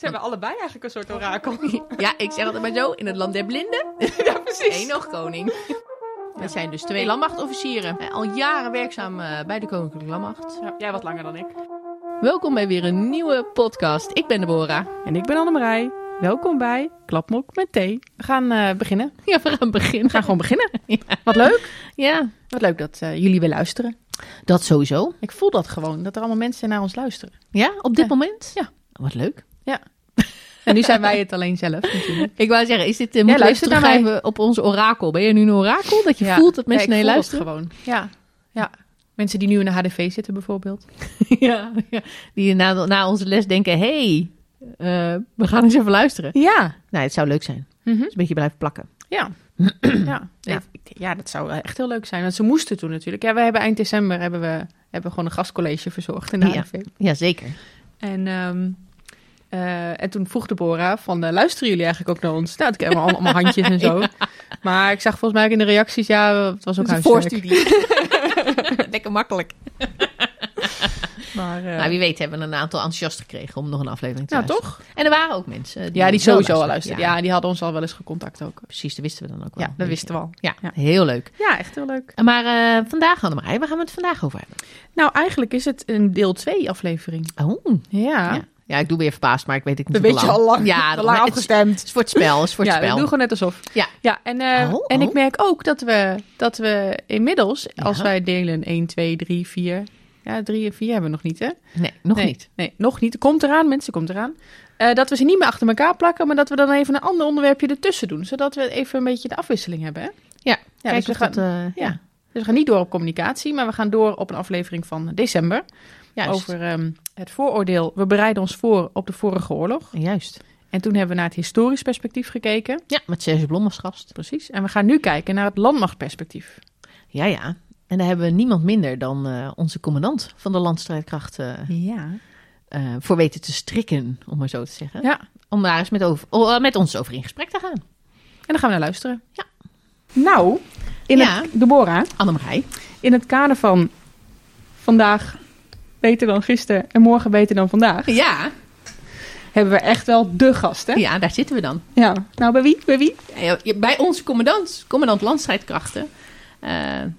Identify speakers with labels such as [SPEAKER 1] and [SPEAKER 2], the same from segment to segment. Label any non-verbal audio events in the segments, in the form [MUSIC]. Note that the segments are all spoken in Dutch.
[SPEAKER 1] Zijn we allebei eigenlijk een soort orakel? [LAUGHS]
[SPEAKER 2] Ja, ik zeg altijd maar zo, in het land der blinden. [LAUGHS]
[SPEAKER 1] ja, precies.
[SPEAKER 2] Eén nog koning. We zijn dus twee landmachtofficieren. Eh, Al jaren werkzaam eh, bij de Koninklijke Landmacht.
[SPEAKER 1] Ja, jij wat langer dan ik.
[SPEAKER 2] Welkom bij weer een nieuwe podcast. Ik ben Deborah.
[SPEAKER 1] En ik ben Annemarij. Welkom bij Klapmok met thee. We gaan eh, beginnen. [LAUGHS]
[SPEAKER 2] Ja, we gaan beginnen.
[SPEAKER 1] We gaan gewoon beginnen.
[SPEAKER 2] Ja.
[SPEAKER 1] Wat leuk.
[SPEAKER 2] Ja,
[SPEAKER 1] Wat leuk dat jullie weer luisteren.
[SPEAKER 2] dat sowieso.
[SPEAKER 1] Ik voel dat gewoon, dat er allemaal mensen naar ons luisteren.
[SPEAKER 2] Ja, op dit
[SPEAKER 1] Ja.
[SPEAKER 2] moment?
[SPEAKER 1] Ja.
[SPEAKER 2] Wat leuk. [LAUGHS]
[SPEAKER 1] En nu zijn wij het alleen zelf natuurlijk.
[SPEAKER 2] Ik wou zeggen, is dit, uh, moet je
[SPEAKER 1] luister
[SPEAKER 2] even op ons orakel. Ben je nu een orakel? Dat je
[SPEAKER 1] Ja.
[SPEAKER 2] voelt dat mensen
[SPEAKER 1] Ja,
[SPEAKER 2] luisteren?
[SPEAKER 1] gewoon. Ja. ja. Mensen die nu in de HDV zitten bijvoorbeeld. [LAUGHS]
[SPEAKER 2] ja, ja. Die na, na onze les denken, hey, eh, we gaan eens even luisteren.
[SPEAKER 1] Ja.
[SPEAKER 2] Nou, het zou leuk zijn.
[SPEAKER 1] Mhm.
[SPEAKER 2] Dus een beetje blijven plakken.
[SPEAKER 1] Ja. [CLEARS THROAT] ja.
[SPEAKER 2] Ja.
[SPEAKER 1] Ja, dat zou echt heel leuk zijn. Want ze moesten toen natuurlijk. Ja, we hebben eind december hebben we, hebben we gewoon een gastcollege verzorgd in de
[SPEAKER 2] Ja.
[SPEAKER 1] HDV.
[SPEAKER 2] Ja, zeker.
[SPEAKER 1] En, ehm, eh, en toen vroeg Deborah van, eh, luisteren jullie eigenlijk ook naar ons? Nou, ik heb allemaal, allemaal handjes en [LAUGHS] zo. Maar ik zag volgens mij ook in de reacties, ja, het was ook
[SPEAKER 2] een voorstudie. [LAUGHS] Lekker makkelijk. [LAUGHS]
[SPEAKER 1] Maar, eh,
[SPEAKER 2] Nou, wie weet hebben we een aantal enthousiast gekregen om nog een aflevering te
[SPEAKER 1] nou,
[SPEAKER 2] luisteren.
[SPEAKER 1] toch?
[SPEAKER 2] En er waren ook mensen.
[SPEAKER 1] Ja, die sowieso al
[SPEAKER 2] luisteren.
[SPEAKER 1] Ja. die hadden ons al wel eens gecontact ook.
[SPEAKER 2] precies. Dat wisten we dan ook wel.
[SPEAKER 1] Ja, dat wisten we al.
[SPEAKER 2] Ja,
[SPEAKER 1] Ja.
[SPEAKER 2] heel leuk.
[SPEAKER 1] Ja, echt heel leuk.
[SPEAKER 2] Maar eh, vandaag, Annemarij, waar gaan we het vandaag over hebben?
[SPEAKER 1] Nou, eigenlijk is het een deel 2 aflevering.
[SPEAKER 2] Oh,
[SPEAKER 1] Ja.
[SPEAKER 2] Ja. Ik doe weer verbaasd, maar ik weet het niet
[SPEAKER 1] Dat
[SPEAKER 2] hoe
[SPEAKER 1] weet je
[SPEAKER 2] lang.
[SPEAKER 1] al lang.
[SPEAKER 2] Ja,
[SPEAKER 1] al [LAUGHS] lang afgestemd.
[SPEAKER 2] Het is voor het spel, het is voor het
[SPEAKER 1] ja,
[SPEAKER 2] spel.
[SPEAKER 1] ik doe gewoon net alsof.
[SPEAKER 2] Ja.
[SPEAKER 1] Ja, en, eh,
[SPEAKER 2] Oh,
[SPEAKER 1] en ik merk ook dat we, dat we inmiddels,
[SPEAKER 2] Ja.
[SPEAKER 1] als wij delen 1, 2, 3, 4... Ja, 3 en 4 hebben we nog niet, hè?
[SPEAKER 2] Nee, nog
[SPEAKER 1] nee,
[SPEAKER 2] niet.
[SPEAKER 1] Nee, nog niet. Komt eraan, mensen, komt eraan. Eh, dat we ze niet meer achter elkaar plakken, maar dat we dan even een ander onderwerpje ertussen doen. Zodat we even een beetje de afwisseling hebben, hè?
[SPEAKER 2] Ja,
[SPEAKER 1] Ja,
[SPEAKER 2] kijk
[SPEAKER 1] dus we gaan,
[SPEAKER 2] dat... eh,
[SPEAKER 1] ja. Dus we gaan niet door op communicatie, maar we gaan door op een aflevering van december.
[SPEAKER 2] Juist.
[SPEAKER 1] Over ehm, het vooroordeel. We bereiden ons voor op de vorige oorlog.
[SPEAKER 2] Juist.
[SPEAKER 1] En toen hebben we naar het historisch perspectief gekeken.
[SPEAKER 2] Ja, met Serge Blom als gast.
[SPEAKER 1] Precies. En we gaan nu kijken naar het landmachtperspectief.
[SPEAKER 2] Ja, ja. En daar hebben we niemand minder dan eh, onze commandant van de landstrijdkrachten
[SPEAKER 1] Ja.
[SPEAKER 2] eh, voor weten te strikken, om maar zo te zeggen.
[SPEAKER 1] Ja.
[SPEAKER 2] Om daar eens met, over, oh, eh, met ons over in gesprek te gaan.
[SPEAKER 1] En dan gaan we naar luisteren.
[SPEAKER 2] Ja.
[SPEAKER 1] Nou, in
[SPEAKER 2] Ja.
[SPEAKER 1] het, Deborah,
[SPEAKER 2] Annemarij.
[SPEAKER 1] in het kader van vandaag beter dan gisteren en morgen beter dan vandaag,
[SPEAKER 2] Ja.
[SPEAKER 1] hebben we echt wel de gast, hè?
[SPEAKER 2] ja, daar zitten we dan.
[SPEAKER 1] Ja. Nou, bij wie? Bij wie?
[SPEAKER 2] Ja, ja, Bij onze commandant, commandant landstrijdkrachten, eh,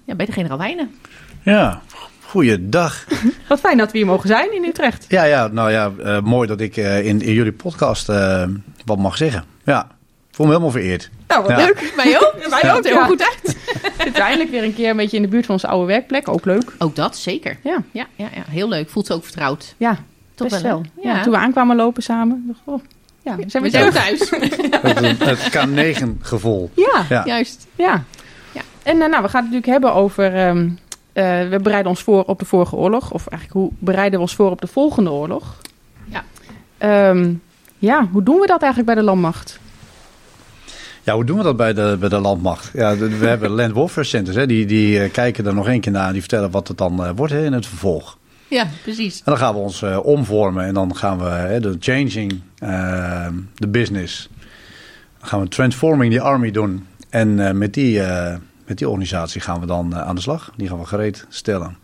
[SPEAKER 2] ja, bij de generaal Wijnen.
[SPEAKER 3] Ja, goeiedag. [LAUGHS]
[SPEAKER 1] Wat fijn dat we hier mogen zijn in Utrecht.
[SPEAKER 3] Ja, ja, nou ja, eh, mooi dat ik eh, in, in jullie podcast eh, wat mag zeggen. Ja, ik voel me helemaal vereerd.
[SPEAKER 1] Nou, wat
[SPEAKER 3] Ja.
[SPEAKER 1] leuk.
[SPEAKER 2] Wij ook.
[SPEAKER 1] Wij
[SPEAKER 2] Ziet
[SPEAKER 1] ook,
[SPEAKER 2] er heel
[SPEAKER 1] ja.
[SPEAKER 2] goed uit. [LAUGHS]
[SPEAKER 1] Zitten eindelijk weer een keer een beetje in de buurt van onze oude werkplek. Ook leuk.
[SPEAKER 2] Ook dat, zeker.
[SPEAKER 1] Ja,
[SPEAKER 2] Ja, ja, ja, heel leuk. Voelt ze ook vertrouwd.
[SPEAKER 1] ja
[SPEAKER 2] Toch
[SPEAKER 1] best
[SPEAKER 2] wel?
[SPEAKER 1] Ja.
[SPEAKER 2] Ja.
[SPEAKER 1] Toen we aankwamen lopen samen. dacht ik, Oh, ja, zijn we, terug.
[SPEAKER 2] thuis. [LAUGHS]
[SPEAKER 3] Het, het K9-gevoel.
[SPEAKER 1] Ja,
[SPEAKER 3] Ja.
[SPEAKER 2] Juist.
[SPEAKER 1] ja.
[SPEAKER 2] Ja.
[SPEAKER 1] En eh, nou, we gaan het natuurlijk hebben over... ehm, eh, we bereiden ons voor op de vorige oorlog. Of eigenlijk, hoe bereiden we ons voor op de volgende oorlog?
[SPEAKER 2] Ja.
[SPEAKER 1] Ehm, ja, hoe doen we dat eigenlijk bij de landmacht?
[SPEAKER 3] Ja, hoe doen we dat bij de, bij de landmacht? Ja, de- we hebben [LAUGHS] Land Warfare Centers, hè, die, die eh, kijken er nog één keer naar. Die vertellen wat het dan eh, wordt hè, in het vervolg.
[SPEAKER 2] Ja, precies.
[SPEAKER 3] En dan gaan we ons eh, omvormen en dan gaan we hè, de changing the business. Dan gaan we transforming the army doen. En met, die, met die organisatie gaan we dan aan de slag. Die gaan we gereed stellen.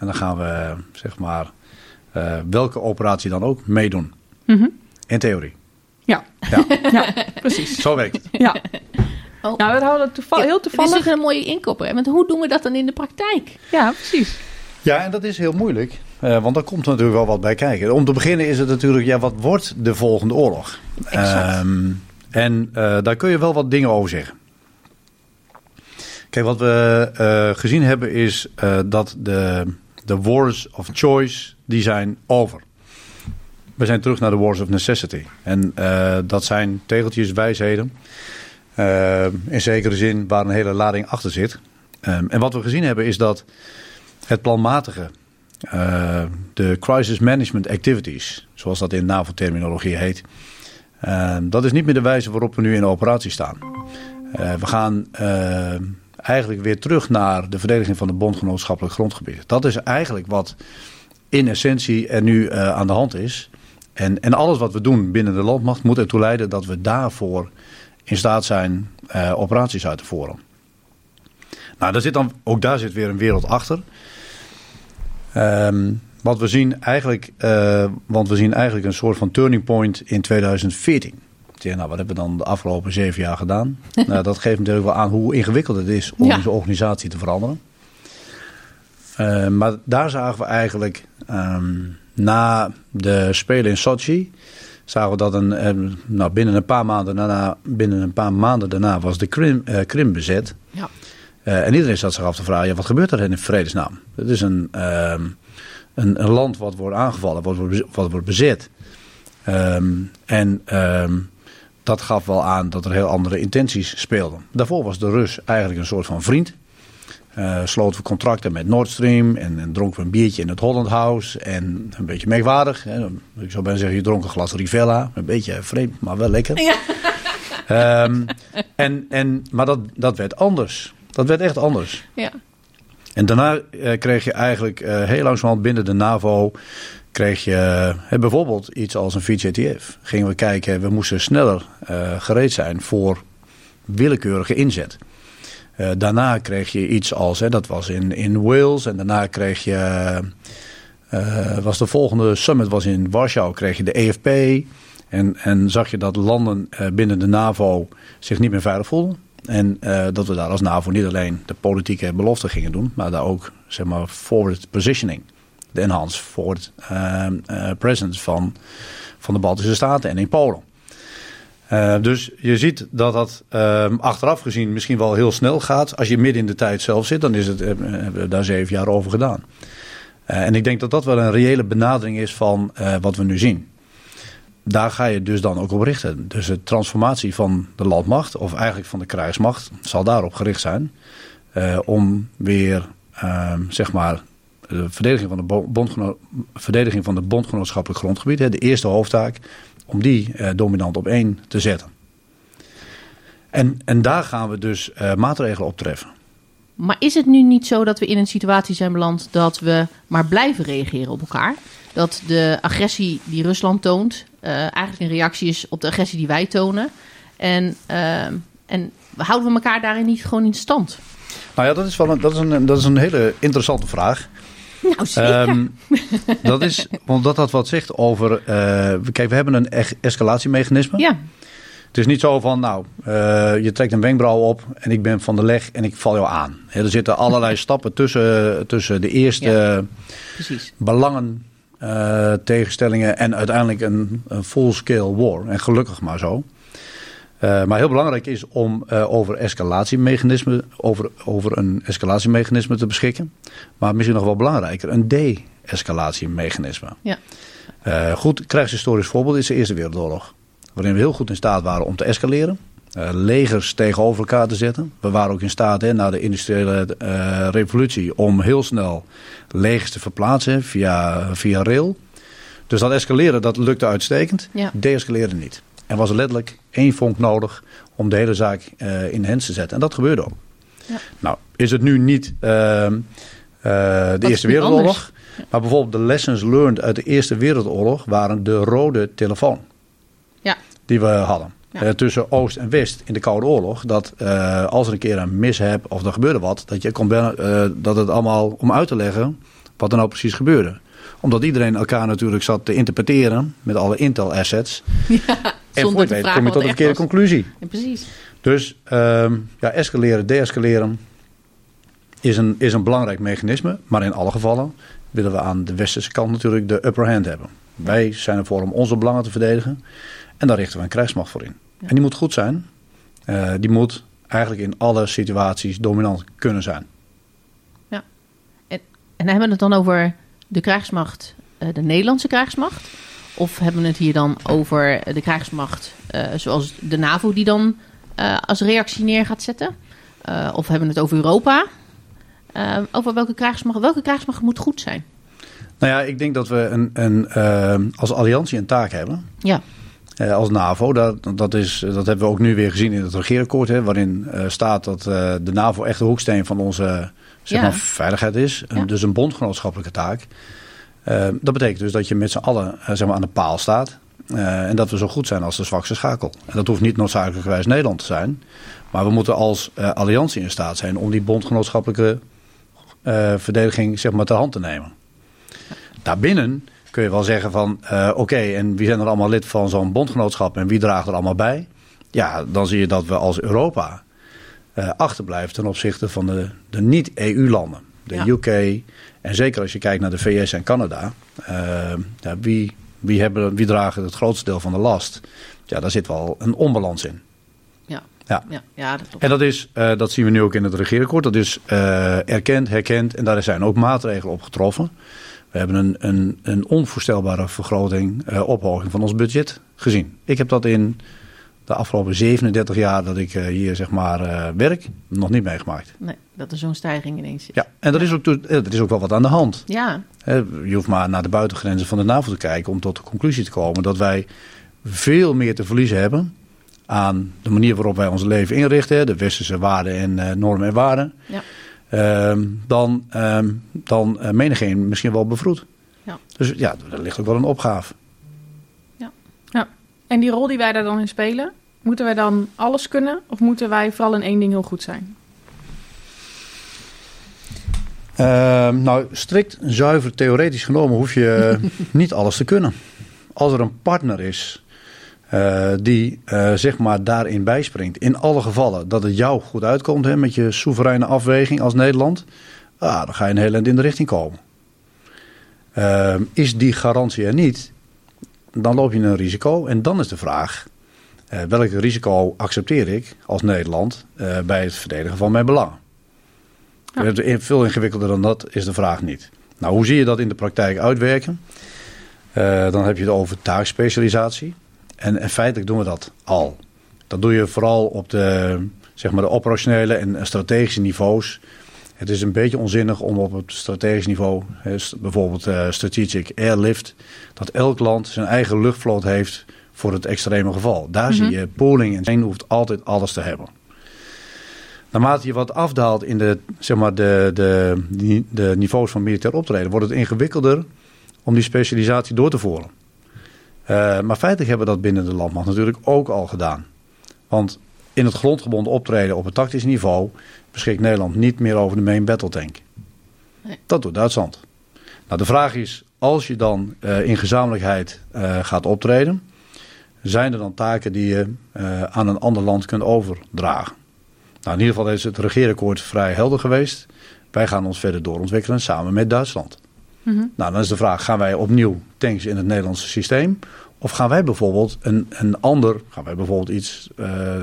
[SPEAKER 3] En dan gaan we, zeg maar, welke operatie dan ook meedoen.
[SPEAKER 1] Mhm.
[SPEAKER 3] In theorie.
[SPEAKER 1] Ja.
[SPEAKER 3] Ja,
[SPEAKER 1] Ja, precies.
[SPEAKER 3] zo werkt het.
[SPEAKER 1] Ja.
[SPEAKER 2] Oh.
[SPEAKER 1] Nou, dat hadden we toeval, heel
[SPEAKER 2] Het
[SPEAKER 1] toevallig.
[SPEAKER 2] is toch een mooie inkopper. hè? Want hoe doen we dat dan in de praktijk?
[SPEAKER 1] Ja, precies.
[SPEAKER 3] Ja, en dat is heel moeilijk. eh, want daar komt natuurlijk wel wat bij kijken. Om te beginnen is het natuurlijk, ja, wat wordt de volgende oorlog? Ehm, en eh, daar kun je wel wat dingen over zeggen. Kijk, wat we eh, gezien hebben is eh, dat de, de wars of choice, die zijn over. We zijn terug naar de wars of necessity. En eh, dat zijn tegeltjes, wijsheden. eh, in zekere zin waar een hele lading achter zit. Ehm, en wat we gezien hebben is dat het planmatige, eh, de crisis management activities, zoals dat in NAVO-terminologie heet, eh, dat is niet meer de wijze waarop we nu in operatie staan. We gaan eigenlijk weer terug naar de verdediging van de bondgenootschappelijk grondgebied. Dat is eigenlijk wat in essentie er nu aan de hand is. En, en alles wat we doen binnen de landmacht moet ertoe leiden dat we daarvoor in staat zijn eh, operaties uit te voeren. Nou, daar zit dan, ook daar zit weer een wereld achter. Ehm, wat we zien eigenlijk, uh, want we zien eigenlijk een soort van turning point in 2014. Ja, nou, wat hebben we dan de afgelopen zeven jaar gedaan? [LAUGHS] nou, dat geeft natuurlijk wel aan hoe ingewikkeld het is om ja. deze organisatie te veranderen. Uh, maar daar zagen we eigenlijk um, na de Spelen in Sochi, zagen we dat een, nou, binnen, een paar maanden daarna, binnen een paar maanden daarna was de Krim, uh, Krim bezet. Ja. Uh, en iedereen zat zich af te vragen, ja, wat gebeurt er in vredesnaam? Het is een, een, een, land wat wordt aangevallen, wat wordt, wat wordt bezet. Um, en um, dat gaf wel aan dat er heel andere intenties speelden. Daarvoor was de Rus eigenlijk een soort van vriend. Uh, sloten we contracten met Nord Stream en, en, dronken we een biertje in het Holland House. En een beetje merkwaardig. Hè. Ik zou bijna zeggen, je dronk een glas Rivella. Een beetje vreemd, maar wel lekker. Ja. Um, en, en, maar dat, dat werd anders. Dat werd echt anders. Ja. En daarna uh, kreeg je eigenlijk uh, heel langzamerhand binnen de NAVO kreeg je bijvoorbeeld iets als een VJTF. Gingen we kijken, we moesten sneller gereed zijn voor willekeurige inzet. Uh, daarna kreeg je iets als, dat was in, in Wales. En daarna kreeg je, was de volgende summit was in Warschau, kreeg je de EFP. En, en zag je dat landen binnen de NAVO zich niet meer veilig voelden. En dat we daar als NAVO niet alleen de politieke belofte gingen doen, maar daar ook zeg maar forward positioning de enhanced forward presence van, van de Baltische Staten en in Polen. Uh, dus je ziet dat dat uh, achteraf gezien misschien wel heel snel gaat. Als je midden in de tijd zelf zit, dan is het, hebben we daar zeven jaar over gedaan. Uh, en ik denk dat dat wel een reële benadering is van wat we nu zien. Daar ga je dus dan ook op richten. Dus de transformatie van de landmacht, of eigenlijk van de krijgsmacht, zal daarop gericht zijn. om weer, ehm, zeg maar, de verdediging van de, bondgeno verdediging van de bondgenootschappelijk grondgebied, hè, de eerste hoofdtaak, om die eh, dominant op één te zetten. En, en daar gaan we dus uh, maatregelen op treffen.
[SPEAKER 2] Maar is het nu niet zo dat we in een situatie zijn beland dat we maar blijven reageren op elkaar? Dat de agressie die Rusland toont uh, eigenlijk een reactie is op de agressie die wij tonen. En, en houden we elkaar daarin niet gewoon in stand?
[SPEAKER 3] Nou ja, dat is, wel een, dat is, een, dat is een hele interessante vraag. [LAUGHS]
[SPEAKER 2] Nou, zeker. Um,
[SPEAKER 3] dat is, omdat dat wat zegt over... Uh, kijk, we hebben een escalatiemechanisme.
[SPEAKER 2] Ja.
[SPEAKER 3] Het is niet zo van, nou, uh, je trekt een wenkbrauw op en ik ben van de leg en ik val jou aan. He, er zitten allerlei [LAUGHS] stappen tussen, tussen de eerste ja, belangen, uh, tegenstellingen en uiteindelijk een, een full-scale war. En gelukkig maar zo. Uh, maar heel belangrijk is om uh, over escalatiemechanismen, over, over een escalatiemechanisme te beschikken. Maar misschien nog wel belangrijker, een de-escalatiemechanisme.
[SPEAKER 2] Ja.
[SPEAKER 3] Uh, goed krijgshistorisch voorbeeld is de Eerste Wereldoorlog. Waarin we heel goed in staat waren om te escaleren. legers tegenover elkaar te zetten. We waren ook in staat hè, na de industriële revolutie om heel snel legers te verplaatsen via, via rail. Dus dat escaleren dat lukte uitstekend. Ja. De-escaleren niet. Er was letterlijk één vonk nodig om de hele zaak uh, in de hand te zetten. En dat gebeurde ook. Ja. Nou, is het nu niet uh, uh, de Eerste Wereldoorlog. Maar bijvoorbeeld de lessons learned uit de Eerste Wereldoorlog waren de rode telefoon.
[SPEAKER 2] Ja.
[SPEAKER 3] Die we hadden. Ja. tussen Oost en West in de Koude Oorlog. Dat als er een keer een mishap of er gebeurde wat. Dat, je kon, dat het allemaal om uit te leggen wat er nou precies gebeurde omdat iedereen elkaar natuurlijk zat te interpreteren met alle Intel assets. [LAUGHS] Ja. En voor je kom je tot een verkeerde conclusie.
[SPEAKER 2] Ja, precies.
[SPEAKER 3] Dus um, ja, escaleren, deescaleren is een, is een belangrijk mechanisme. Maar in alle gevallen willen we aan de westerse kant natuurlijk de upper hand hebben. Wij zijn ervoor om onze belangen te verdedigen. En daar richten we een krijgsmacht voor in. Ja. En die moet goed zijn. Uh, die moet eigenlijk in alle situaties dominant kunnen zijn.
[SPEAKER 2] Ja. En, en hebben we het dan over de krijgsmacht, uh, de Nederlandse krijgsmacht? Of hebben we het hier dan over de krijgsmacht uh, zoals de NAVO die dan uh, als reactie neer gaat zetten? Uh, of hebben we het over Europa? over welke krijgsmacht, welke krijgsmacht moet goed zijn?
[SPEAKER 3] Nou ja, ik denk dat we een, een, als alliantie een taak hebben.
[SPEAKER 2] Ja.
[SPEAKER 3] als NAVO, dat, dat, is, dat hebben we ook nu weer gezien in het regeerakkoord, hè, waarin staat dat de NAVO echt de hoeksteen van onze zeg maar, veiligheid is. Ja. Dus een bondgenootschappelijke taak. Uh, dat betekent dus dat je met z'n allen uh, zeg maar aan de paal staat. Uh, en dat we zo goed zijn als de zwakste schakel. En dat hoeft niet noodzakelijkerwijs Nederland te zijn. Maar we moeten als alliantie in staat zijn om die bondgenootschappelijke verdediging zeg maar, ter hand te nemen. daarbinnen kun je wel zeggen van oké, en wie zijn er allemaal lid van zo'n bondgenootschap en wie draagt er allemaal bij? Ja, dan zie je dat we als Europa achterblijven ten opzichte van de, de niet-EU-landen. De ja. UK en zeker als je kijkt naar de VS en Canada. Uh, ja, wie, wie, hebben, wie dragen het grootste deel van de last? Ja, daar zit wel een onbalans in.
[SPEAKER 2] Ja,
[SPEAKER 3] Ja.
[SPEAKER 2] ja, ja dat klopt.
[SPEAKER 3] En dat, is, uh, dat zien we nu ook in het regeerakkoord. Dat is uh, erkend, herkend en daar zijn ook maatregelen op getroffen. We hebben een, een, een onvoorstelbare vergroting, uh, ophoging van ons budget gezien. Ik heb dat in de afgelopen 37 jaar dat ik hier zeg maar werk nog niet meegemaakt.
[SPEAKER 2] Nee, dat er zo'n stijging ineens is.
[SPEAKER 3] Ja, en er is, ook, er is ook wel wat aan de hand.
[SPEAKER 2] Ja.
[SPEAKER 3] Je hoeft maar naar de buitengrenzen van de NAVO te kijken om tot de conclusie te komen dat wij veel meer te verliezen hebben aan de manier waarop wij ons leven inrichten, de westerse waarden en normen en waarden,
[SPEAKER 2] ja.
[SPEAKER 3] uh, dan, uh, dan menigeen misschien wel bevroed.
[SPEAKER 2] Ja.
[SPEAKER 3] Dus ja, er ligt ook wel een opgave.
[SPEAKER 1] Ja. ja. En die rol die wij daar dan in spelen, moeten wij dan alles kunnen of moeten wij vooral in één ding heel goed zijn?
[SPEAKER 3] Ehm, nou, strikt zuiver theoretisch genomen hoef je [LAUGHS] niet alles te kunnen. Als er een partner is uh, die uh, zeg maar daarin bijspringt. In alle gevallen dat het jou goed uitkomt hè, met je soevereine afweging als Nederland. Ah, dan ga je een heel eind in de richting komen. Uh, is die garantie er niet, dan loop je een risico. En dan is de vraag, uh, welk risico accepteer ik als Nederland uh, bij het verdedigen van mijn belangen? Ja. Veel ingewikkelder dan dat is de vraag niet. Nou, hoe zie je dat in de praktijk uitwerken? Uh, dan heb je het over taakspecialisatie. En, en feitelijk doen we dat al. Dat doe je vooral op de, zeg maar de operationele en strategische niveaus. Het is een beetje onzinnig om op het strategisch niveau, bijvoorbeeld uh, strategic airlift, dat elk land zijn eigen luchtvloot heeft voor het extreme geval. Daar zie je pooling en één hoeft altijd alles te hebben. Naarmate je wat afdaalt in de, zeg maar de, de, de niveaus van militair optreden, wordt het ingewikkelder om die specialisatie door te voeren. Uh, maar feitelijk hebben we dat binnen de landmacht natuurlijk ook al gedaan. Want in het grondgebonden optreden op het tactisch niveau beschikt Nederland niet meer over de main battle tank.
[SPEAKER 2] Nee.
[SPEAKER 3] Dat doet Duitsland. Nou, de vraag is, als je dan uh, in gezamenlijkheid uh, gaat optreden, zijn er dan taken die je aan een ander land kunt overdragen? Nou, in ieder geval is het regeerakkoord vrij helder geweest. Wij gaan ons verder doorontwikkelen samen met Duitsland.
[SPEAKER 1] Mm-hmm.
[SPEAKER 3] Nou, dan is de vraag, gaan wij opnieuw tanks in het Nederlandse systeem? Of gaan wij bijvoorbeeld een, een ander, gaan wij bijvoorbeeld iets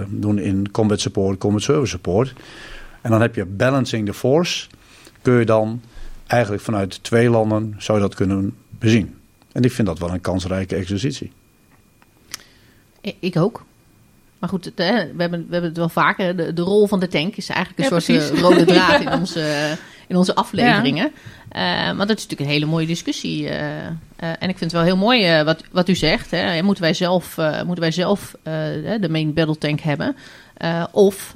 [SPEAKER 3] doen in combat support, combat service support. En dan heb je balancing the force. Kun je dan eigenlijk vanuit twee landen, zou je dat kunnen bezien. En ik vind dat wel een kansrijke exercitie.
[SPEAKER 2] Ik, ik ook. Maar goed, we hebben, we hebben het wel vaker. De, de rol van de tank is eigenlijk een
[SPEAKER 1] Ja,
[SPEAKER 2] soort
[SPEAKER 1] precies.
[SPEAKER 2] uh, rode draad in [LAUGHS] onze, in onze afleveringen. Uh, maar dat is natuurlijk een hele mooie discussie. Uh, en ik vind het wel heel mooi wat, wat u zegt. Hè. Moeten wij zelf, moeten wij zelf de main battle tank hebben? of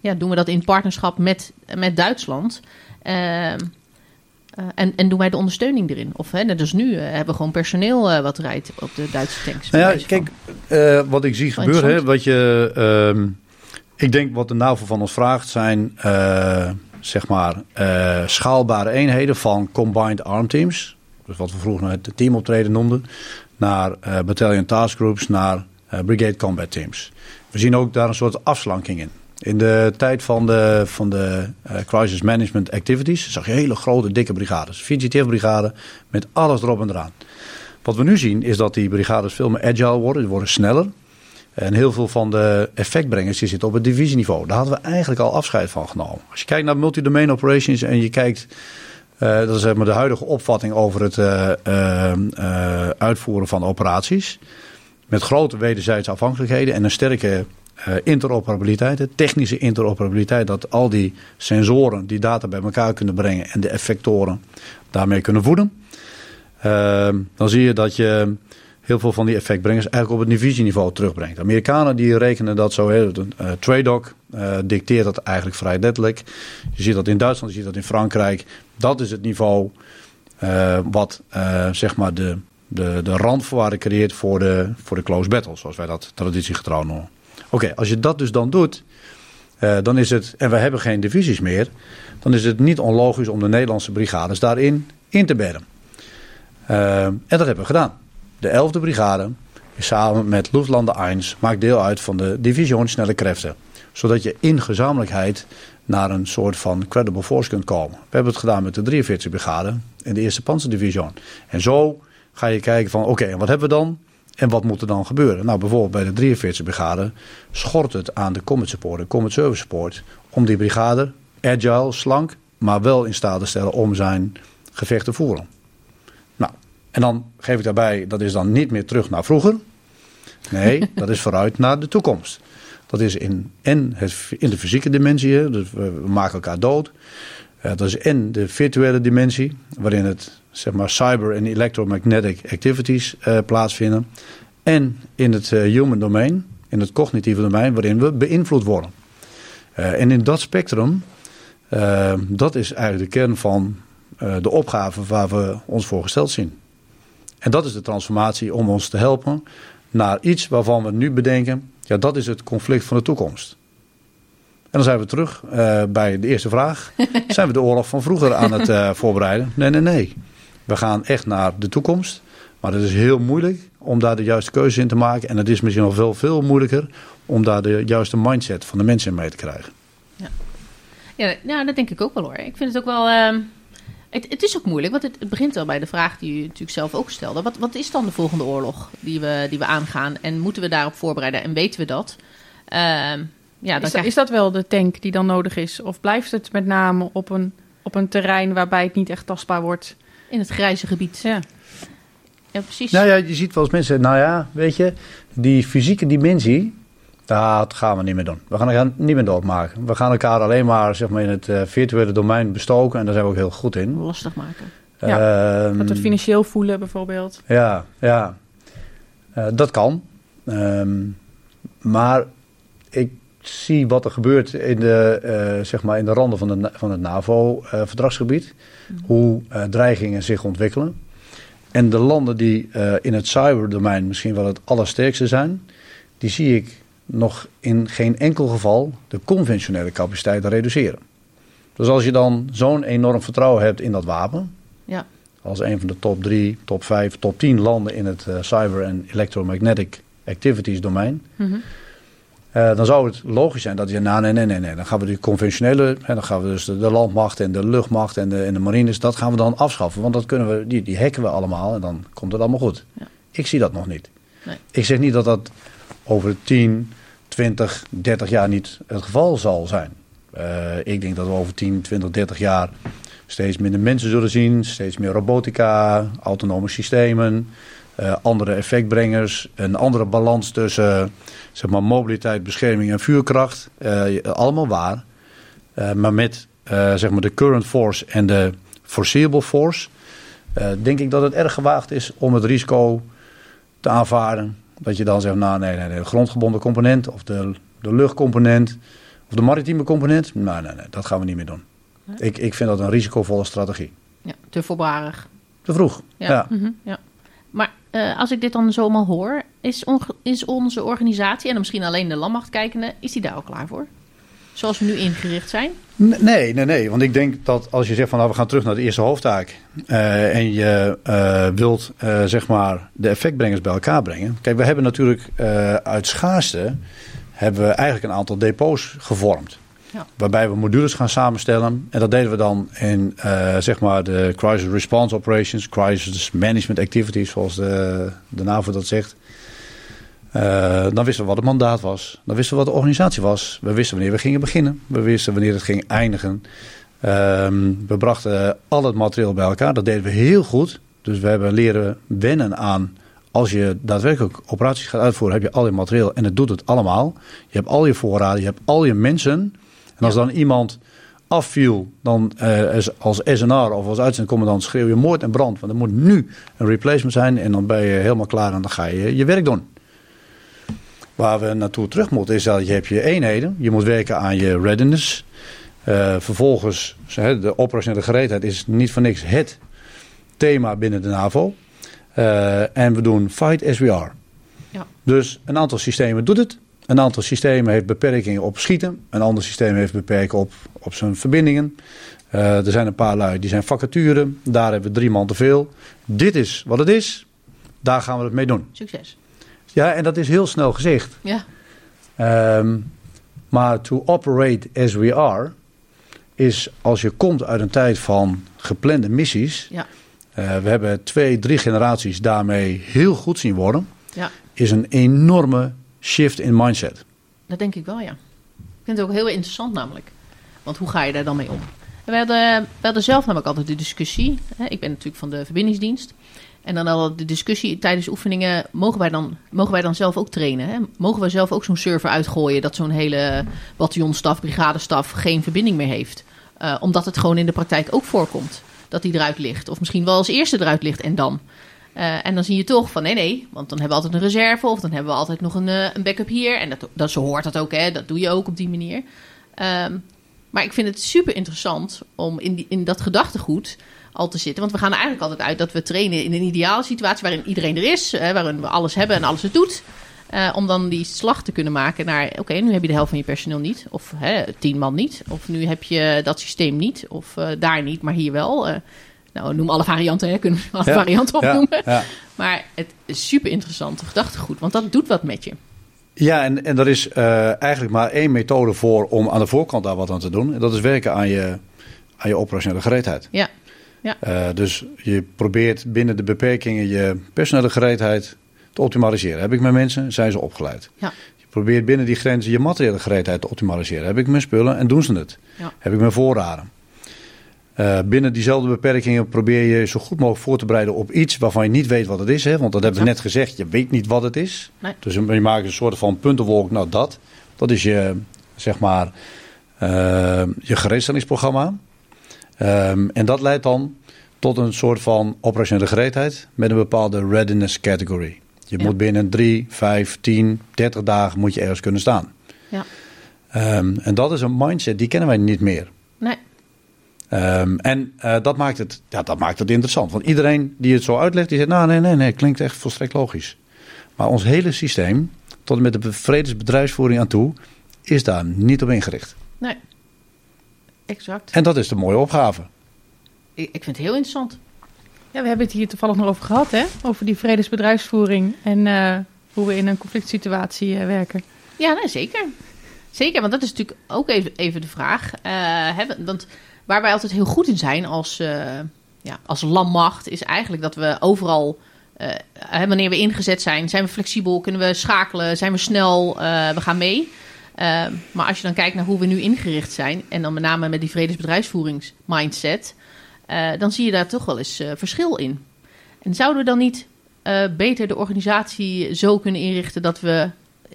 [SPEAKER 2] ja, doen we dat in partnerschap met, met Duitsland? Uh, en, en doen wij de ondersteuning erin? Of hè, als nu uh, hebben we gewoon personeel uh, wat rijdt op de Duitse tanks.
[SPEAKER 3] Nou ja, kijk, wat ik zie gebeuren, hè, wat je, ehm, ik denk wat de NAVO van ons vraagt zijn, eh, zeg maar, schaalbare eenheden van combined arm teams. Dus wat we vroeger het teamoptreden noemden, naar battalion task groups, naar brigade combat teams. We zien ook daar een soort afslanking in. In de tijd van de, van de uh, crisis management activities zag je hele grote, dikke brigades. VGTF-brigade met alles erop en eraan. Wat we nu zien is dat die brigades veel meer agile worden, die worden sneller. En heel veel van de effectbrengers die zitten op het divisieniveau. Daar hadden we eigenlijk al afscheid van genomen. Als je kijkt naar multi-domain operations en je kijkt... Uh, dat is zeg maar de huidige opvatting over het uh, uitvoeren van operaties. Met grote wederzijdse afhankelijkheden en een sterke interoperabiliteit, technische interoperabiliteit, dat al die sensoren die data bij elkaar kunnen brengen en de effectoren daarmee kunnen voeden. Uh, dan zie je dat je heel veel van die effectbrengers eigenlijk op het divisieniveau terugbrengt. Amerikanen die rekenen dat zo, uh, TRADOC uh, dicteert dat eigenlijk vrij letterlijk. Je ziet dat in Duitsland, je ziet dat in Frankrijk. Dat is het niveau uh, wat zeg maar de, de, de randvoorwaarden creëert voor de, voor de close battle, zoals wij dat traditiegetrouw noemen. Oké, als je dat dus dan doet, uh, dan is het, en we hebben geen divisies meer, dan is het niet onlogisch om de Nederlandse brigades daarin in te bedden. Eh, en dat hebben we gedaan. De 11e brigade samen met Luftlandde 1 maakt deel uit van de division snelle krachten. Zodat je in gezamenlijkheid naar een soort van credible force kunt komen. We hebben het gedaan met de 43e brigade in de eerste panzerdivision. En zo ga je kijken van oké, en wat hebben we dan? En wat moet er dan gebeuren? Nou, bijvoorbeeld bij de 43e brigade schort het aan de combat support en combat service support om die brigade agile, slank, maar wel in staat te stellen om zijn gevecht te voeren. Nou, en dan geef ik daarbij, dat is dan niet meer terug naar vroeger. Nee, [LAUGHS] dat is vooruit naar de toekomst. Dat is in, en het, in de fysieke dimensie, dus we, we maken elkaar dood. Uh, dat is en de virtuele dimensie, waarin het zeg maar, cyber en electromagnetic activities uh, plaatsvinden. En in het uh, human domein, in het cognitieve domein, waarin we beïnvloed worden. en in dat spectrum, dat is eigenlijk de kern van de opgave waar we ons voor gesteld zien. En dat is de transformatie om ons te helpen naar iets waarvan we nu bedenken, ja, dat is het conflict van de toekomst. En dan zijn we terug uh, bij de eerste vraag. [LAUGHS] zijn we de oorlog van vroeger aan het uh, voorbereiden? Nee, nee, nee. We gaan echt naar de toekomst. Maar het is heel moeilijk om daar de juiste keuze in te maken. En het is misschien nog veel, veel moeilijker om daar de juiste mindset van de mensen in mee te krijgen.
[SPEAKER 2] Ja, ja, dat denk ik ook wel hoor. Ik vind het ook wel. Uh, het, het, is ook moeilijk, want het, het, begint wel bij de vraag die u natuurlijk zelf ook stelde. Wat, wat is dan de volgende oorlog die we, die we aangaan? En moeten we daarop voorbereiden? En weten we dat?
[SPEAKER 1] Ehm, ja, dan is, dat, is dat wel de tank die dan nodig is? Of blijft het met name op een, op een terrein waarbij het niet echt tastbaar wordt?
[SPEAKER 2] In het grijze gebied.
[SPEAKER 1] Ja.
[SPEAKER 2] Ja, precies.
[SPEAKER 3] Nou ja, je ziet wel eens mensen, nou ja, weet je, die fysieke dimensie, dat gaan we niet meer doen. We gaan er niet meer doormaken. We gaan elkaar alleen maar, zeg maar in het uh, virtuele domein bestoken en daar zijn we ook heel goed in.
[SPEAKER 2] Lastig maken.
[SPEAKER 1] Ja, uh, dat het financieel voelen bijvoorbeeld.
[SPEAKER 3] Ja, ja. Uh, dat kan. Um, maar ik zie wat er gebeurt in de, uh, zeg maar in de randen van, de, van het NAVO-verdragsgebied. Uh, mm. Hoe uh, dreigingen zich ontwikkelen. En de landen die in het cyberdomein misschien wel het allersterkste zijn, die zie ik nog in geen enkel geval de conventionele capaciteiten reduceren. Dus als je dan zo'n enorm vertrouwen hebt in dat wapen,
[SPEAKER 2] ja.
[SPEAKER 3] als een van de top 3, top 5, top 10 landen in het cyber- en electromagnetic activities domein. Mm -hmm. Uh, dan zou het logisch zijn dat je, nou nee, nee, nee, nee, dan gaan we die conventionele, hè, dan gaan we dus de, de, landmacht en de luchtmacht en de, en de marines, dat gaan we dan afschaffen. Want dat kunnen we, die, die hacken we allemaal en dan komt het allemaal goed.
[SPEAKER 2] Ja.
[SPEAKER 3] Ik zie dat nog niet.
[SPEAKER 2] Nee.
[SPEAKER 3] Ik zeg niet dat dat over 10, 20, 30 jaar niet het geval zal zijn. Uh, ik denk dat we over 10, 20, 30 jaar steeds minder mensen zullen zien, steeds meer robotica, autonome systemen, uh, andere effectbrengers, een andere balans tussen zeg maar, mobiliteit, bescherming en vuurkracht. Uh, allemaal waar. Uh, maar met zeg maar de current force en de foreseeable force, denk ik dat het erg gewaagd is om het risico te aanvaarden. Dat je dan zegt, nou nee, nee, nee de grondgebonden component of de, de luchtcomponent of de maritieme component. Nou, nee, nee, dat gaan we niet meer doen. Ik, ik vind dat een risicovolle strategie.
[SPEAKER 2] Ja, te voorbarig.
[SPEAKER 3] Te vroeg, ja. ja.
[SPEAKER 2] Mm -hmm, ja. Uh, als ik dit dan zomaar hoor, is, is onze organisatie, en misschien alleen de landmacht kijkende, is die daar al klaar voor? Zoals we nu ingericht zijn?
[SPEAKER 3] Nee, nee, nee. Want ik denk dat als je zegt van nou, we gaan terug naar de eerste hoofdtaak. Uh, en je uh, wilt zeg maar de effectbrengers bij elkaar brengen. Kijk, we hebben natuurlijk uit schaarste hebben we eigenlijk een aantal depots gevormd. Waarbij we modules gaan samenstellen. En dat deden we dan in uh, zeg maar de Crisis Response Operations, Crisis Management Activities, zoals de, de NAVO dat zegt. Uh, dan wisten we wat het mandaat was. Dan wisten we wat de organisatie was. We wisten wanneer we gingen beginnen. We wisten wanneer het ging eindigen. Um, we brachten al het materiaal bij elkaar. Dat deden we heel goed. Dus we hebben leren wennen aan als je daadwerkelijk operaties gaat uitvoeren, heb je al je materiaal en het doet het allemaal. Je hebt al je voorraden, je hebt al je mensen. En als dan iemand afviel, dan uh, als SNR of als uitzendcommandant schreeuw je moord en brand. Want er moet nu een replacement zijn en dan ben je helemaal klaar en dan ga je je werk doen. Waar we naartoe terug moeten is dat je hebt je eenheden. Je moet werken aan je readiness. Uh, vervolgens, de operationele gereedheid is niet voor niks het thema binnen de NAVO. Uh, en we doen fight as we are.
[SPEAKER 2] Ja.
[SPEAKER 3] Dus een aantal systemen doet het. Een aantal systemen heeft beperkingen op schieten. Een ander systeem heeft beperkingen op, op zijn verbindingen. Eh, er zijn een paar lui die zijn vacature. Daar hebben we drie man te veel. Dit is wat het is. Daar gaan we het mee doen.
[SPEAKER 2] Succes.
[SPEAKER 3] Ja, en dat is heel snel gezegd.
[SPEAKER 2] Ja,
[SPEAKER 3] Ehm, maar to operate as we are is als je komt uit een tijd van geplande missies.
[SPEAKER 2] Ja.
[SPEAKER 3] eh, we hebben twee, drie generaties daarmee heel goed zien worden.
[SPEAKER 2] ja,
[SPEAKER 3] Is een enorme shift in mindset.
[SPEAKER 2] dat denk ik wel, ja. Ik vind het ook heel interessant namelijk. Want hoe ga je daar dan mee om? We hadden, we hadden zelf namelijk altijd de discussie. Hè, ik ben natuurlijk van de verbindingsdienst. En dan hadden we de discussie tijdens oefeningen. Mogen wij dan, mogen wij dan zelf ook trainen? Hè? Mogen we zelf ook zo'n server uitgooien dat zo'n hele bataljonstaf, brigadestaf geen verbinding meer heeft? Eh, omdat het gewoon in de praktijk ook voorkomt dat die eruit ligt. Of misschien wel als eerste eruit ligt en dan. Eh, en dan zie je toch van nee, nee, want dan hebben we altijd een reserve of dan hebben we altijd nog een, eh, een backup hier. En dat, dat, zo hoort dat ook, hè? dat doe je ook op die manier. Ehm, maar ik vind het super interessant om in, die, in dat gedachtegoed al te zitten. Want we gaan eigenlijk altijd uit dat we trainen in een ideale situatie waarin iedereen er is, hè, waarin we alles hebben en alles het doet. Eh, om dan die slag te kunnen maken naar, oké, nu heb je de helft van je personeel niet. Of hè, tien man niet. Of nu heb je dat systeem niet. Of daar niet, maar hier wel. Nou, noem alle varianten, hè. Kunnen we alle
[SPEAKER 3] Ja,
[SPEAKER 2] varianten opnoemen.
[SPEAKER 3] Ja, ja.
[SPEAKER 2] Maar het is super interessant gedachtegoed, want dat doet wat met je.
[SPEAKER 3] ja en, en er is eh, eigenlijk maar één methode voor om aan de voorkant daar wat aan te doen. En dat is werken aan je, aan je operationele gereedheid.
[SPEAKER 2] Ja, ja.
[SPEAKER 3] Eh, dus je probeert binnen de beperkingen je personele gereedheid te optimaliseren. Heb ik mijn mensen, zijn ze opgeleid.
[SPEAKER 2] Ja.
[SPEAKER 3] Je probeert binnen die grenzen je materiële gereedheid te optimaliseren. Heb ik mijn spullen en doen ze het.
[SPEAKER 2] Ja.
[SPEAKER 3] Heb ik mijn voorraden. Eh, binnen diezelfde beperkingen probeer je zo goed mogelijk voor te bereiden op iets waarvan je niet weet wat het is. Hè? Want dat hebben we net gezegd, je weet niet wat het is.
[SPEAKER 2] Nee.
[SPEAKER 3] Dus je maakt een soort van puntenwolk, nou dat. Dat is je, zeg maar, eh, je gereedstellingsprogramma. Ehm, en dat leidt dan tot een soort van operationele gereedheid met een bepaalde readiness category. Je
[SPEAKER 2] Ja.
[SPEAKER 3] moet binnen 3, 5, 10, 30 dagen moet je ergens kunnen staan.
[SPEAKER 2] Ja.
[SPEAKER 3] Ehm, en dat is een mindset, die kennen wij niet meer.
[SPEAKER 2] Nee,
[SPEAKER 3] Ehm, en eh, dat, maakt het, ja, dat maakt het interessant. Want iedereen die het zo uitlegt, die zegt... nou, nee, nee, nee, klinkt echt volstrekt logisch. Maar ons hele systeem, tot en met de vredesbedrijfsvoering aan toe... is daar niet op ingericht.
[SPEAKER 2] nee. Exact.
[SPEAKER 3] En dat is de mooie opgave.
[SPEAKER 2] Ik, ik vind het heel interessant.
[SPEAKER 1] Ja, we hebben het hier toevallig nog over gehad, hè? Over die vredesbedrijfsvoering en eh, hoe we in een conflict situatie eh, werken.
[SPEAKER 2] Ja, nee, zeker. Zeker, want dat is natuurlijk ook even, even de vraag. Hebben, want waar wij altijd heel goed in zijn als, eh, ja, als landmacht, is eigenlijk dat we overal, eh, wanneer we ingezet zijn, zijn we flexibel, kunnen we schakelen, zijn we snel, eh, we gaan mee. Maar als je dan kijkt naar hoe we nu ingericht zijn, en dan met name met die vredesbedrijfsvoeringsmindset, dan zie je daar toch wel eens verschil in. En zouden we dan niet beter de organisatie zo kunnen inrichten dat we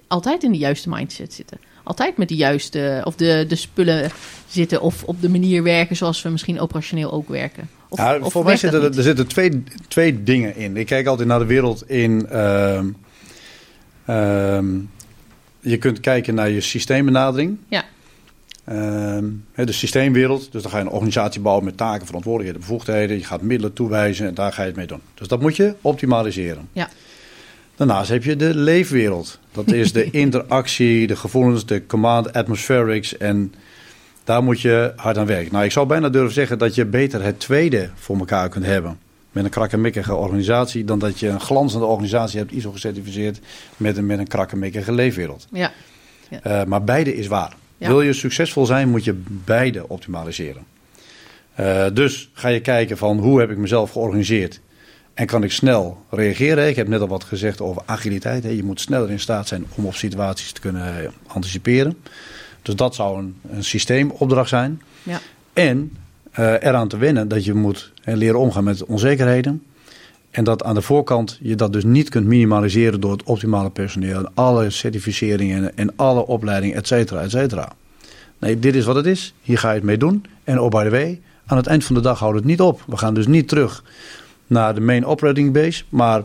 [SPEAKER 2] altijd in de juiste mindset zitten? Altijd met de juiste, of de, de spullen zitten, of op de manier werken zoals we misschien operationeel ook werken? Of,
[SPEAKER 3] Ja,
[SPEAKER 2] of
[SPEAKER 3] voor mij zitten er, er zitten twee, twee dingen in. Ik kijk altijd naar de wereld in. ehm, ehm, je kunt kijken naar je systeembenadering.
[SPEAKER 2] Ja.
[SPEAKER 3] Ehm, de systeemwereld. Dus dan ga je een organisatie bouwen met taken, verantwoordelijkheden, bevoegdheden. Je gaat middelen toewijzen en daar ga je het mee doen. Dus dat moet je optimaliseren.
[SPEAKER 2] Ja.
[SPEAKER 3] Daarnaast heb je de leefwereld. Dat is de [LAUGHS] interactie, de gevoelens, de command atmospherics. En daar moet je hard aan werken. Nou, ik zou bijna durven zeggen dat je beter het tweede voor elkaar kunt hebben. Met een krakkemikkige organisatie. Dan dat je een glanzende organisatie hebt, ISO gecertificeerd. Met een, met een krakkemikkige leefwereld.
[SPEAKER 2] Ja,
[SPEAKER 3] Eh, maar beide is waar.
[SPEAKER 2] Ja.
[SPEAKER 3] Wil je succesvol zijn, moet je beide optimaliseren. Eh, dus ga je kijken van hoe heb ik mezelf georganiseerd. En kan ik snel reageren? Ik heb net al wat gezegd over agiliteit. Je moet sneller in staat zijn om op situaties te kunnen eh, anticiperen. Dus dat zou een, een systeemopdracht zijn.
[SPEAKER 2] ja,
[SPEAKER 3] En eh, eraan te wennen dat je moet leren omgaan met onzekerheden. En dat aan de voorkant je dat dus niet kunt minimaliseren door het optimale personeel. En alle certificeringen en alle opleidingen, et cetera, et cetera. Nee, dit is wat het is. Hier ga je het mee doen. En oh by the way, aan het eind van de dag houdt het niet op. We gaan dus niet terug naar de main operating base. Maar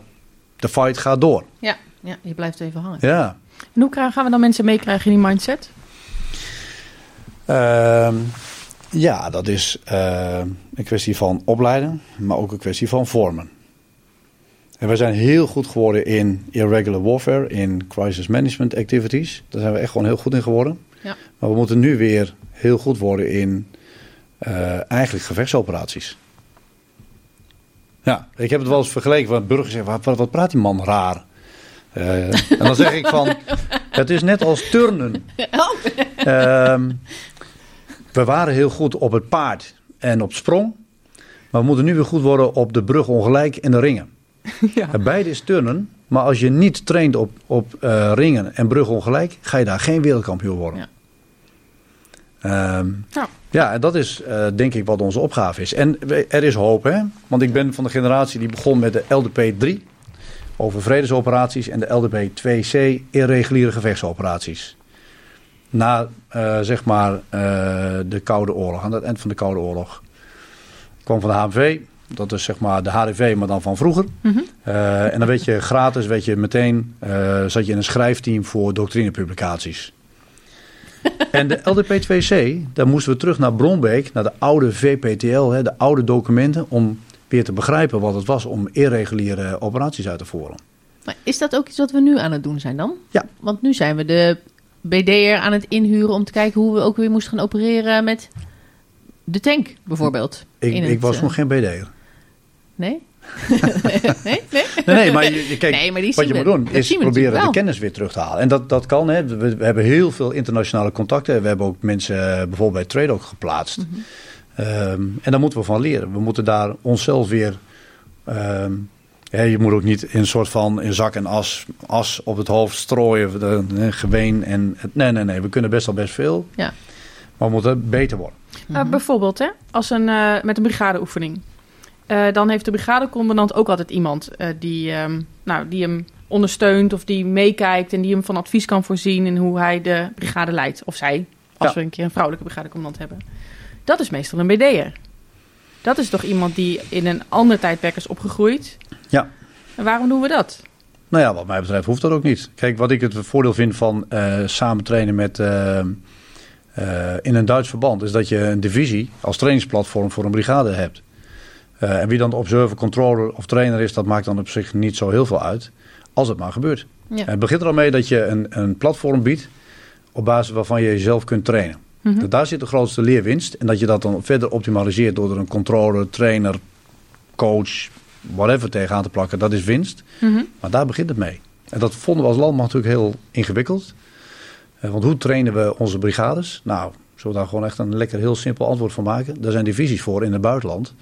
[SPEAKER 3] de fight gaat door.
[SPEAKER 2] ja, ja, je blijft even hangen.
[SPEAKER 3] Ja.
[SPEAKER 1] En hoe gaan we dan mensen meekrijgen in die mindset?
[SPEAKER 3] Ehm, ja, dat is eh, een kwestie van opleiden, maar ook een kwestie van vormen. En wij zijn heel goed geworden in irregular warfare, in crisis management activities. Daar zijn we echt gewoon heel goed in geworden.
[SPEAKER 2] Ja.
[SPEAKER 3] Maar we moeten nu weer heel goed worden in eh, eigenlijk gevechtsoperaties. Ja, ik heb het wel eens vergeleken. Want burgers zeggen, wat, wat, praat die man raar? Eh, en dan zeg ik van, [LAUGHS] het is net als turnen. Ehm, we waren heel goed op het paard en op sprong. Maar we moeten nu weer goed worden op de brug ongelijk en de ringen. [LAUGHS]
[SPEAKER 1] Ja.
[SPEAKER 3] Beide is turnen. Maar als je niet traint op, op eh, ringen en brug ongelijk, ga je daar geen wereldkampioen worden.
[SPEAKER 2] Ja.
[SPEAKER 3] Ehm,
[SPEAKER 1] Ja.
[SPEAKER 3] ja, en dat is eh, denk ik wat onze opgave is. En er is hoop, hè? Want ik ben van de generatie die begon met de LDP 3 over vredesoperaties en de LDP 2C irreguliere gevechtsoperaties. Na, eh, zeg maar, eh, de Koude Oorlog, aan het eind van de Koude Oorlog. Ik kwam van de HMV, dat is zeg maar de HDV, maar dan van vroeger.
[SPEAKER 1] Mhm.
[SPEAKER 3] En dan weet je gratis, weet je meteen, zat je in een schrijfteam voor doctrinepublicaties. [LAUGHS] en de LDP2C, daar moesten we terug naar Bronbeek, naar de oude VPTL, hè, de oude documenten, om weer te begrijpen wat het was om irreguliere operaties uit te voeren.
[SPEAKER 2] Maar is dat ook iets wat we nu aan het doen zijn dan?
[SPEAKER 3] Ja.
[SPEAKER 2] Want nu zijn we de BD'er aan het inhuren om te kijken hoe we ook weer moesten gaan opereren met de tank bijvoorbeeld.
[SPEAKER 3] Ik, ik
[SPEAKER 2] het,
[SPEAKER 3] was
[SPEAKER 2] eh,
[SPEAKER 3] nog geen BD'er.
[SPEAKER 2] Nee? Nee? Nee?
[SPEAKER 3] Nee, nee, maar je, kijk,
[SPEAKER 2] Nee, maar die
[SPEAKER 3] wat je moet doen is proberen de kennis weer terug te halen. En dat, dat kan. Hè. We, we hebben heel veel internationale contacten. We hebben ook mensen eh, bijvoorbeeld bij Trade ook geplaatst.
[SPEAKER 2] Mhm.
[SPEAKER 3] Ehm, en daar moeten we van leren. We moeten daar onszelf weer... ehm, ja, je moet ook niet in een soort van in zak en as, as op het hoofd strooien. De, de geween en... Het, nee, nee, nee. We kunnen best wel best veel.
[SPEAKER 2] Ja.
[SPEAKER 3] Maar we moeten beter worden.
[SPEAKER 1] Uh, bijvoorbeeld, hè, als een, eh, met een brigadeoefening. Eh, dan heeft de brigadecommandant ook altijd iemand eh, die, ehm, nou, die hem ondersteunt of die meekijkt en die hem van advies kan voorzien in hoe hij de brigade leidt. Of zij, als
[SPEAKER 3] Ja.
[SPEAKER 1] we een keer een vrouwelijke brigadecommandant hebben. Dat is meestal een BD'er. Dat is toch iemand die in een ander tijdperk is opgegroeid.
[SPEAKER 3] Ja.
[SPEAKER 1] En waarom doen we dat?
[SPEAKER 3] Nou ja, wat mij betreft hoeft dat ook niet. Kijk, wat ik het voordeel vind van eh, samen trainen met, in een Duits verband... is dat je een divisie als trainingsplatform voor een brigade hebt. Eh, en wie dan de observer, controller of trainer is... dat maakt dan op zich niet zo heel veel uit. Als het maar gebeurt.
[SPEAKER 2] Ja.
[SPEAKER 3] En het begint er al mee dat je een, een platform biedt... op basis waarvan je jezelf kunt trainen.
[SPEAKER 1] Mhm.
[SPEAKER 3] Daar zit de grootste leerwinst. En dat je dat dan verder optimaliseert door er een controller, trainer, coach, whatever tegenaan te plakken. Dat is winst.
[SPEAKER 1] Mhm.
[SPEAKER 3] Maar daar begint het mee. En dat vonden we als land natuurlijk heel ingewikkeld. Eh, Want hoe trainen we onze brigades? Nou, zullen we daar gewoon echt een lekker heel simpel antwoord van maken? Daar zijn divisies voor in het buitenland.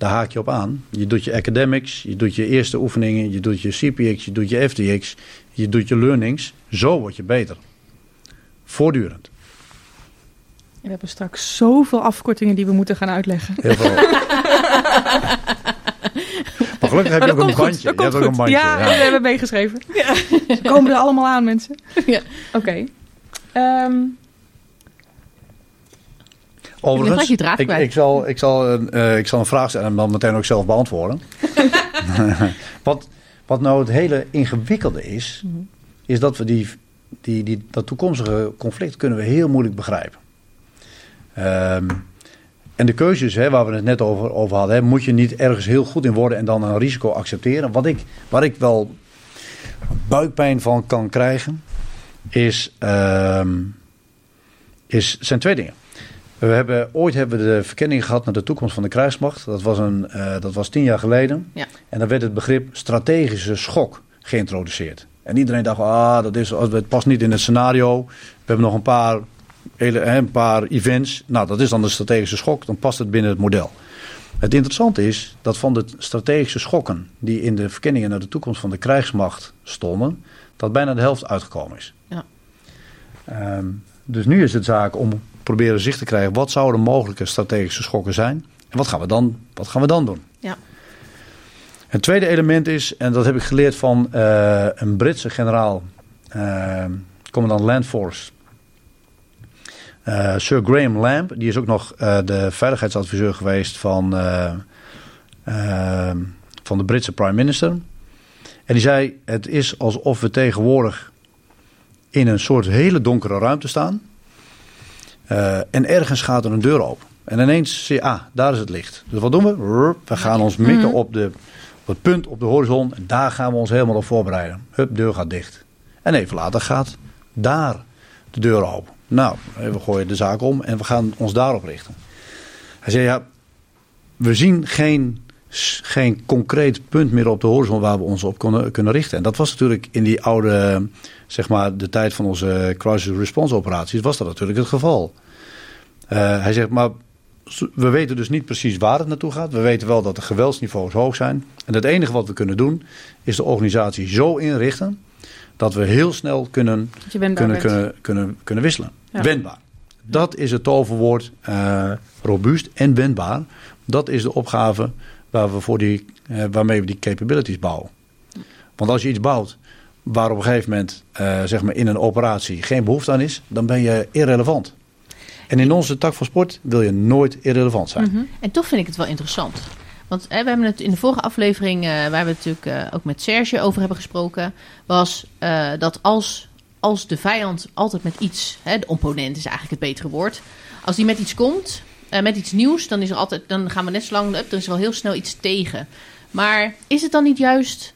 [SPEAKER 3] Daar haak je op aan. Je doet je academics, je doet je eerste oefeningen, je doet je CPX, je doet je FTX, je doet je learnings. Zo word je beter. Voortdurend.
[SPEAKER 1] En we hebben straks zoveel afkortingen die we moeten gaan uitleggen.
[SPEAKER 3] Heel veel. [LAUGHS] maar gelukkig heb je
[SPEAKER 1] Maar
[SPEAKER 3] ook een
[SPEAKER 1] goed,
[SPEAKER 3] bandje.
[SPEAKER 1] dat
[SPEAKER 3] Je hebt ook een bandje.
[SPEAKER 1] Ja,
[SPEAKER 3] ja.
[SPEAKER 1] we hebben meegeschreven. Ze komen er allemaal aan, mensen.
[SPEAKER 2] Ja.
[SPEAKER 1] Oké. Ehm,
[SPEAKER 2] Ik je
[SPEAKER 3] ik, zal, ik, zal een, eh, ik zal een vraag stellen en dan meteen ook zelf beantwoorden. [LAUGHS] [LAUGHS] wat, wat nou het hele ingewikkelde is, is dat we die, die, die, dat toekomstige conflict kunnen we heel moeilijk begrijpen. Ehm, en de keuzes hè, waar we het net over, over hadden, hè, moet je niet ergens heel goed in worden en dan een risico accepteren. Wat ik, waar ik wel buikpijn van kan krijgen, is, ehm, is, zijn twee dingen. We hebben, ooit hebben we de verkenning gehad naar de toekomst van de krijgsmacht. Dat was, een, eh, dat was tien jaar geleden.
[SPEAKER 2] Ja.
[SPEAKER 3] En dan werd het begrip strategische schok geïntroduceerd. En iedereen dacht, ah, dat is, het past niet in het scenario. We hebben nog een paar, hele, een paar events. Nou, dat is dan de strategische schok. Dan past het binnen het model. Het interessante is dat van de strategische schokken die in de verkenningen naar de toekomst van de krijgsmacht stonden, dat bijna de helft uitgekomen is.
[SPEAKER 2] Ja.
[SPEAKER 3] Ehm, dus nu is het zaak om proberen zicht te krijgen wat zouden mogelijke strategische schokken zijn en wat gaan we dan, wat gaan we dan doen.
[SPEAKER 2] Ja.
[SPEAKER 3] Het tweede element is, en dat heb ik geleerd van eh, een Britse generaal, eh, commandant Landforce, eh, Sir Graham Lamb, die is ook nog de veiligheidsadviseur geweest van, van de Britse prime minister. En die zei, het is alsof we tegenwoordig in een soort hele donkere ruimte staan. Eh, en ergens gaat er een deur open. En ineens zie je, ah, daar is het licht. Dus wat doen we? We gaan ons mikken
[SPEAKER 2] Mhm.
[SPEAKER 3] op de het punt op de horizon. En daar gaan we ons helemaal op voorbereiden. Hup, deur gaat dicht. En even later gaat daar de deur open. Nou, we gooien de zaak om en we gaan ons daarop richten. Hij zei, ja, we zien geen, geen concreet punt meer op de horizon waar we ons op kunnen, kunnen richten. En dat was natuurlijk in die oude, zeg maar, de tijd van onze crisis response operaties, was dat natuurlijk het geval. Uh, hij zegt, maar we weten dus niet precies waar het naartoe gaat. We weten wel dat de geweldsniveaus hoog zijn. En het enige wat we kunnen doen, is de organisatie zo inrichten dat we heel snel kunnen, kunnen, kunnen, kunnen, kunnen wisselen. Wendbaar. Dat is het toverwoord. Uh, robuust en wendbaar. Dat is de opgave waar we voor die, uh, waarmee we die capabilities bouwen. Want als je iets bouwt waar op een gegeven moment uh, zeg maar in een operatie geen behoefte aan is, dan ben je irrelevant. En in onze tak van sport wil je nooit irrelevant zijn.
[SPEAKER 2] -hmm. En toch vind ik het wel interessant. Want hè, we hebben het in de vorige aflevering, waar we natuurlijk ook met Serge over hebben gesproken, was dat als, als de vijand altijd met iets, hè, de opponent is eigenlijk het betere woord, als die met iets komt, met iets nieuws, dan, is er altijd, dan gaan we net zo lang, is er al heel snel iets tegen. Maar is het dan niet juist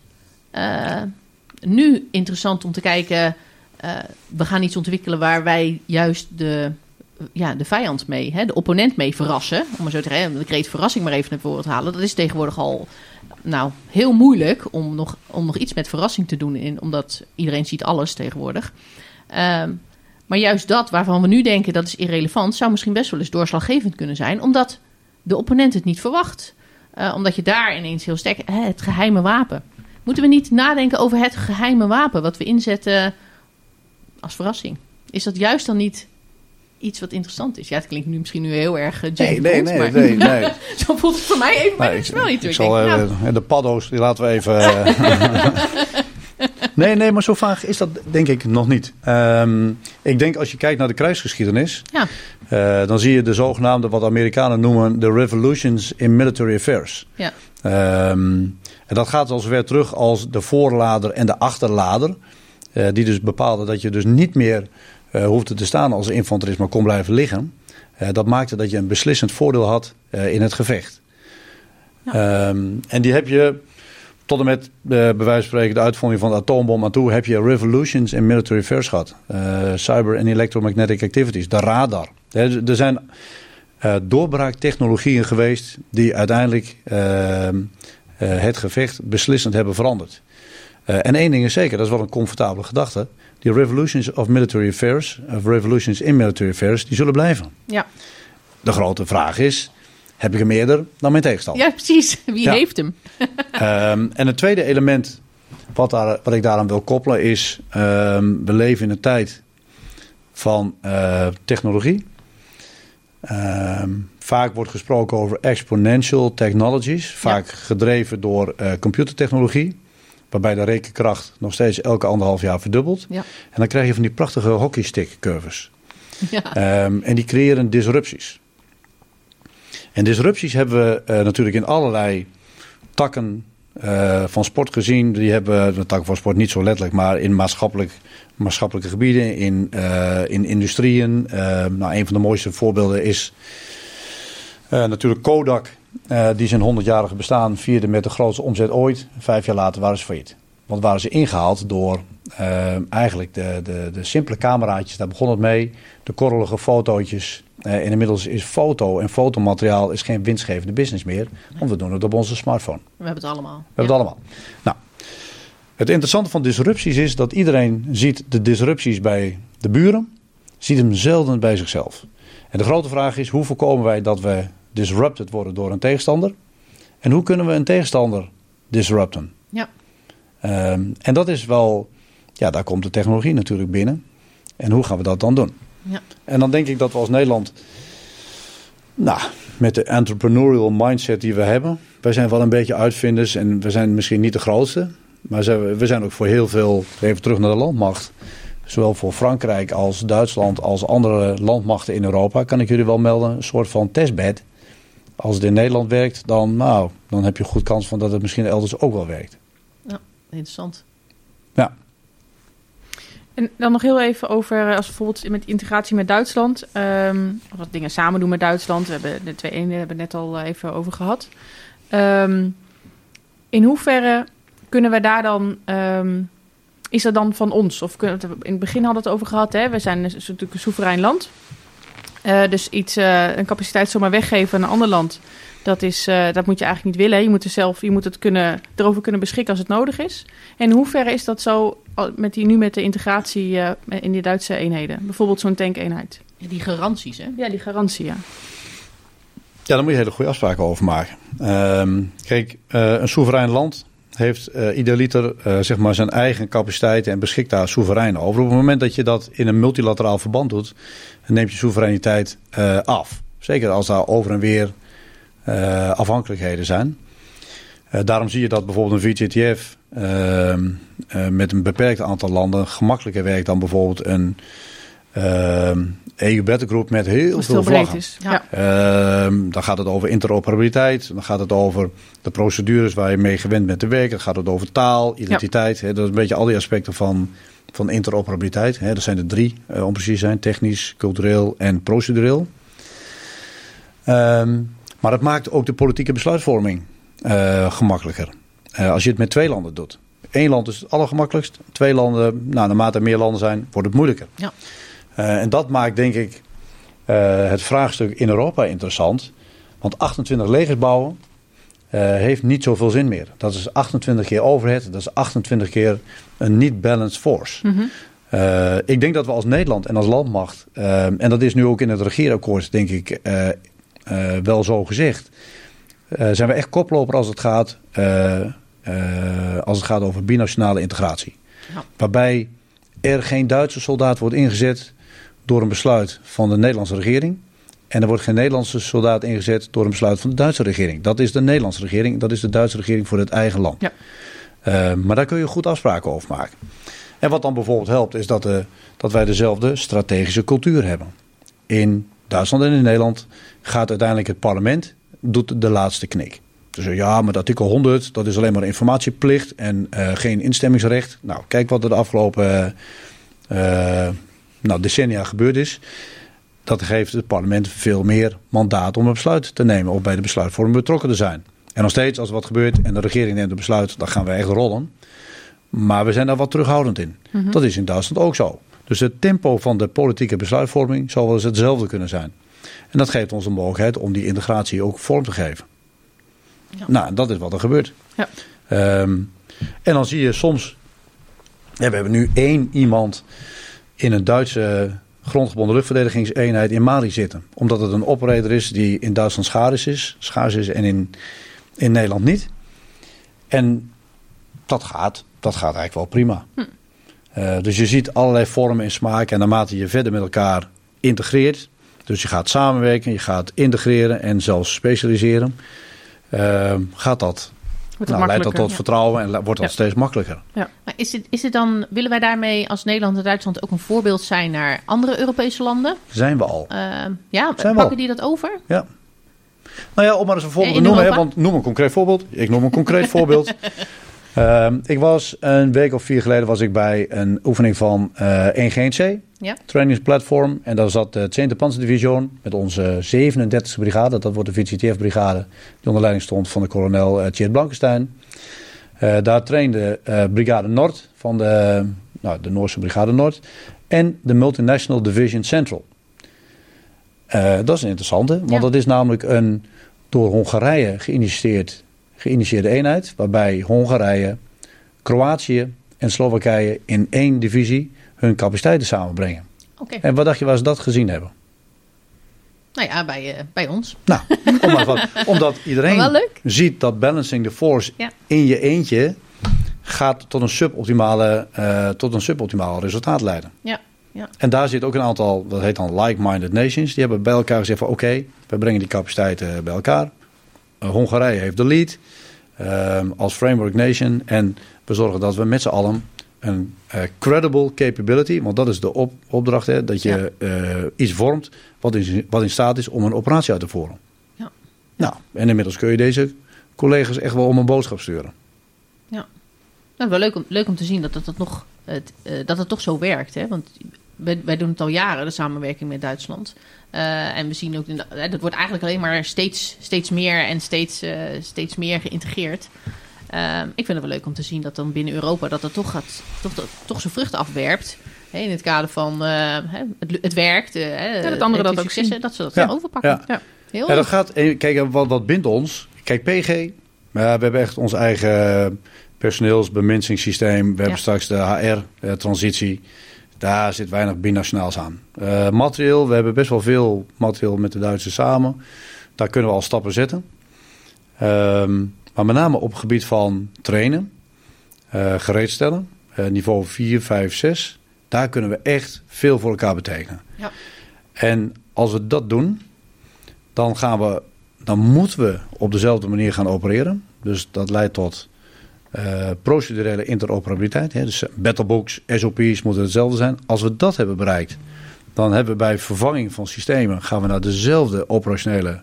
[SPEAKER 2] nu interessant om te kijken, we gaan iets ontwikkelen waar wij juist de ja, de vijand mee, hè, de opponent mee verrassen. Om zo te zeggen, de kreet verrassing maar even naar voren te halen. Dat is tegenwoordig al nou, heel moeilijk om nog, om nog iets met verrassing te doen. In, omdat iedereen ziet alles tegenwoordig. Um, maar juist dat waarvan we nu denken dat is irrelevant, zou misschien best wel eens doorslaggevend kunnen zijn. Omdat de opponent het niet verwacht. Uh, omdat je daar ineens heel sterk, hè, het geheime wapen. Moeten we niet nadenken over het geheime wapen wat we inzetten als verrassing? Is dat juist dan niet iets wat interessant is. Ja, het klinkt nu misschien nu heel erg uh,
[SPEAKER 3] nee, nee, nee, maar, nee, nee. [LAUGHS]
[SPEAKER 2] Zo voelt het voor mij even nee, ik, wel niet.
[SPEAKER 3] Ik zal, uh, nou. De paddo's, die laten we even... [LAUGHS] Nee, nee, maar zo vaag is dat denk ik nog niet. Um, ik denk als je kijkt naar de kruisgeschiedenis... Ja. Uh, dan zie je de zogenaamde, wat Amerikanen noemen... de revolutions in military affairs. Ja. Um, en dat gaat al zover terug als de voorlader en de achterlader... Uh, die dus bepaalden dat je dus niet meer uh, hoefde te staan als infanterist, maar kon blijven liggen. Dat maakte dat je een beslissend voordeel had in het gevecht. Ja. Um, en die heb je tot en met bij wijze van spreken de uitvonding van de atoombom aan toe, heb je revolutions in military affairs gehad. cyber en electromagnetic activities, de radar. Er zijn doorbraaktechnologieën geweest die uiteindelijk ehm, het gevecht beslissend hebben veranderd. en één ding is zeker, dat is wel een comfortabele gedachte die revolutions of military affairs, of revolutions in military affairs, die zullen blijven.
[SPEAKER 2] Ja.
[SPEAKER 3] De grote vraag is, heb ik er meerder dan mijn tegenstander?
[SPEAKER 2] Ja, precies. Wie heeft hem?
[SPEAKER 3] um, [LAUGHS] en het tweede element wat, daar, wat ik daaraan wil koppelen is, um, we leven in een tijd van uh, technologie. Um, vaak wordt gesproken over exponential technologies, vaak ja. gedreven door uh, computertechnologie. Waarbij de rekenkracht nog steeds elke anderhalf jaar verdubbelt. Ja. En dan krijg je van die prachtige hockeystick curves. Ja. En die creëren disrupties. En disrupties hebben we uh, natuurlijk in allerlei takken uh, van sport gezien. Die hebben de takken van sport niet zo letterlijk, maar in maatschappelijk, maatschappelijke gebieden, in, uh, in industrieën. nou, een van de mooiste voorbeelden is natuurlijk Kodak die zijn 100-jarige bestaan vierde met de grootste omzet ooit. Vijf jaar later waren ze failliet. Want waren ze ingehaald door eigenlijk de, de, de simpele cameraatjes, daar begon het mee. De korrelige fotootjes. Uh, en inmiddels is foto en fotomateriaal is geen winstgevende business meer. Want we doen het op onze smartphone.
[SPEAKER 2] We hebben het allemaal.
[SPEAKER 3] We hebben het allemaal. Nou, het interessante van disrupties is dat iedereen ziet de disrupties bij de buren. Ziet hem zelden bij zichzelf. En de grote vraag is, hoe voorkomen wij dat we disrupted worden door een tegenstander. En hoe kunnen we een tegenstander disrupten?
[SPEAKER 2] Ja.
[SPEAKER 3] Um, en dat is wel, ja, daar komt de technologie natuurlijk binnen. En hoe gaan we dat dan doen?
[SPEAKER 2] Ja.
[SPEAKER 3] En dan denk ik dat we als Nederland, nou, met de entrepreneurial mindset die we hebben, wij zijn wel een beetje uitvinders en we zijn misschien niet de grootste, maar we zijn ook voor heel veel, even terug naar de landmacht, zowel voor Frankrijk als Duitsland als andere landmachten in Europa, kan ik jullie wel melden, een soort van testbed als het in Nederland werkt, dan, nou, dan heb je goed kans van dat het misschien elders ook wel werkt.
[SPEAKER 2] Ja, interessant.
[SPEAKER 3] Ja.
[SPEAKER 1] En dan nog heel even over, eh, als bijvoorbeeld met integratie met Duitsland. Um, wat dingen samen doen met Duitsland. We hebben de twee ene hebben net al even over gehad. Um, In hoeverre kunnen we daar dan... ehm, is dat dan van ons? Of kunnen we in het begin hadden we het over gehad, hè? We zijn natuurlijk een soeverein land. Eh, dus iets, eh, een capaciteit zomaar weggeven aan een ander land... Dat, is, eh, dat moet je eigenlijk niet willen. Je moet, er zelf, je moet het kunnen, erover kunnen beschikken als het nodig is. En in hoeverre is dat zo met die, nu met de integratie eh, in die Duitse eenheden? Bijvoorbeeld zo'n tankeenheid.
[SPEAKER 2] Die garanties, hè?
[SPEAKER 1] Ja, die garantie, ja.
[SPEAKER 3] Ja, daar moet je hele goede afspraken over maken. Ehm, kijk, eh, een soeverein land heeft eh, idealiter eh, zeg maar zijn eigen capaciteiten en beschikt daar soeverein over. Op het moment dat je dat in een multilateraal verband doet, neemt je soevereiniteit eh, af. Zeker als daar over en weer afhankelijkheden zijn. Daarom zie je dat bijvoorbeeld een VGTF ehm, eh, met een beperkt aantal landen gemakkelijker werkt dan bijvoorbeeld een ehm EU-battengroep met heel veel vlaggen.
[SPEAKER 1] is.
[SPEAKER 2] Ja.
[SPEAKER 3] Ehm, dan gaat het over interoperabiliteit. Dan gaat het over de procedures waar je mee gewend bent te werken. Dan gaat het over taal, identiteit. Hè, dat is een beetje al die aspecten van, van interoperabiliteit. Hè. Dat zijn er drie, eh, om precies te zijn. Technisch, cultureel en procedureel. Ehm, maar het maakt ook de politieke besluitvorming eh, gemakkelijker. Eh, als je het met twee landen doet. Eén land is het allergemakkelijkst. Twee landen, nou, naarmate er meer landen zijn, wordt het moeilijker.
[SPEAKER 2] Ja.
[SPEAKER 3] Eh, en dat maakt denk ik eh, het vraagstuk in Europa interessant. Want 28 legers bouwen eh, heeft niet zoveel zin meer. Dat is 28 keer overhead. Dat is 28 keer een niet-balanced force.
[SPEAKER 1] Mhm.
[SPEAKER 3] Ik denk dat we als Nederland en als landmacht, en dat is nu ook in het regeerakkoord, denk ik, wel zo gezegd, zijn we echt koploper als het gaat, als het gaat over binationale integratie.
[SPEAKER 2] Ja.
[SPEAKER 3] Waarbij er geen Duitse soldaat wordt ingezet door een besluit van de Nederlandse regering. En er wordt geen Nederlandse soldaat ingezet door een besluit van de Duitse regering. Dat is de Nederlandse regering, dat is de Duitse regering voor het eigen land.
[SPEAKER 1] Ja.
[SPEAKER 3] Eh, maar daar kun je goed afspraken over maken. En wat dan bijvoorbeeld helpt, is dat, de, dat wij dezelfde strategische cultuur hebben. In Duitsland en in Nederland gaat uiteindelijk het parlement doet de laatste knik. Dus eh, ja, maar dat artikel 100, dat is alleen maar informatieplicht en eh, geen instemmingsrecht. Nou, kijk wat er de afgelopen eh, eh, nou, decennia gebeurd is. Dat geeft het parlement veel meer mandaat om een besluit te nemen of bij de besluitvorming betrokken te zijn. En nog steeds, als er wat gebeurt en de regering neemt een besluit, dan gaan we echt rollen. Maar we zijn daar wat terughoudend in. Dat is in Duitsland ook zo. Dus het tempo van de politieke besluitvorming zal wel eens hetzelfde kunnen zijn. En dat geeft ons de mogelijkheid om die integratie ook vorm te geven.
[SPEAKER 2] Ja.
[SPEAKER 3] Nou, dat is wat er gebeurt.
[SPEAKER 1] Ja.
[SPEAKER 3] Ehm, en dan zie je soms. Ja, we hebben nu één iemand in een Duitse grondgebonden luchtverdedigingseenheid in Mali zitten. Omdat het een operator is die in Duitsland schaars is, schaars is en in, in Nederland niet. En dat gaat, dat gaat eigenlijk wel prima. Eh, dus je ziet allerlei vormen en smaken. En naarmate je verder met elkaar integreert. Dus je gaat samenwerken, je gaat integreren en zelfs specialiseren. eh, gaat dat, nou, leidt dat tot
[SPEAKER 1] ja.
[SPEAKER 3] vertrouwen en wordt dat
[SPEAKER 1] Ja.
[SPEAKER 3] steeds makkelijker.
[SPEAKER 2] Maar is het, is het dan, willen wij daarmee als Nederland en Duitsland ook een voorbeeld zijn naar andere Europese landen?
[SPEAKER 3] Zijn we al.
[SPEAKER 2] Eh, ja,
[SPEAKER 3] Zijn we
[SPEAKER 2] pakken
[SPEAKER 3] al.
[SPEAKER 2] die dat over?
[SPEAKER 3] Ja. Nou ja, om maar eens een voorbeeld
[SPEAKER 2] In
[SPEAKER 3] te noemen. Hè, want noem een concreet voorbeeld. Ik noem een concreet voorbeeld. [LAUGHS] Ehm, ik was een week of vier geleden was ik bij een oefening van eh 1GNC.
[SPEAKER 2] Ja.
[SPEAKER 3] Trainingsplatform. En daar zat de 20e Panzerdivision met onze 37e brigade. Dat wordt de VCTF-brigade. Die onder leiding stond van de kolonel uh, Tjeerd Blankenstein. Eh, daar trainde Brigade Noord van de, nou, de Noorse Brigade Noord. En de Multinational Division Central. Dat is een interessante, want
[SPEAKER 2] Ja.
[SPEAKER 3] dat is namelijk een door Hongarije geïnitieerd, geïnitieerde eenheid. Waarbij Hongarije, Kroatië en Slowakije in één divisie hun capaciteiten samenbrengen.
[SPEAKER 2] Oké.
[SPEAKER 3] En wat dacht je waar ze dat gezien hebben?
[SPEAKER 2] Nou ja, bij, eh, bij ons.
[SPEAKER 3] Nou, [LAUGHS] omdat
[SPEAKER 2] Maar
[SPEAKER 3] iedereen ziet dat balancing the force
[SPEAKER 2] Ja.
[SPEAKER 3] in je eentje gaat tot een suboptimale, eh, tot een suboptimaal resultaat leiden.
[SPEAKER 2] Ja, ja.
[SPEAKER 3] En daar zit ook een aantal, dat heet dan like-minded nations. Die hebben bij elkaar gezegd van oké, we brengen die capaciteiten bij elkaar. Eh, Hongarije heeft de lead ehm, als framework nation. En we zorgen dat we met z'n allen een eh, credible capability, want dat is de op- opdracht, hè, dat je eh, iets vormt wat in, wat in staat is om een operatie uit te voeren.
[SPEAKER 2] Ja.
[SPEAKER 3] Nou, en inmiddels kun je deze collega's echt wel om een boodschap sturen.
[SPEAKER 2] Nou, wel leuk om, leuk om te zien dat het, dat, nog, het, dat het toch zo werkt. Hè? Want wij, wij doen het al jaren, de samenwerking met Duitsland. Eh, en we zien ook, in de- dat wordt eigenlijk alleen maar steeds, steeds meer en steeds, eh, steeds meer geïntegreerd. Ehm, ik vind het wel leuk om te zien dat dan binnen Europa dat dat toch, gaat, toch, toch zijn vruchten afwerpt. Hè, in het kader van eh, hè, het, het werkt. eh, hè,
[SPEAKER 1] dat anderen dat ook zien.
[SPEAKER 2] Dat ze dat
[SPEAKER 3] Ja.
[SPEAKER 2] gaan overpakken.
[SPEAKER 3] Ja.
[SPEAKER 1] Ja.
[SPEAKER 2] Heel
[SPEAKER 3] Ja, dat gaat, eh, kijk, wat, wat bindt ons? Kijk, PG, we hebben echt ons eigen personeelsbemensingssysteem. We hebben straks de HR-transitie. Daar zit weinig binationaals aan. Eh, materieel, we hebben best wel veel materieel met de Duitsers samen. Daar kunnen we al stappen zetten. Ehm, maar met name op het gebied van trainen, eh, gereedstellen, eh, niveau 4, 5, 6. Daar kunnen we echt veel voor elkaar betekenen.
[SPEAKER 2] Ja.
[SPEAKER 3] En als we dat doen, dan, gaan we, dan moeten we op dezelfde manier gaan opereren. Dus dat leidt tot eh, procedurele interoperabiliteit. Hè. Dus battlebooks, SOP's moeten hetzelfde zijn. Als we dat hebben bereikt, dan hebben we bij vervanging van systemen... gaan we naar dezelfde operationele,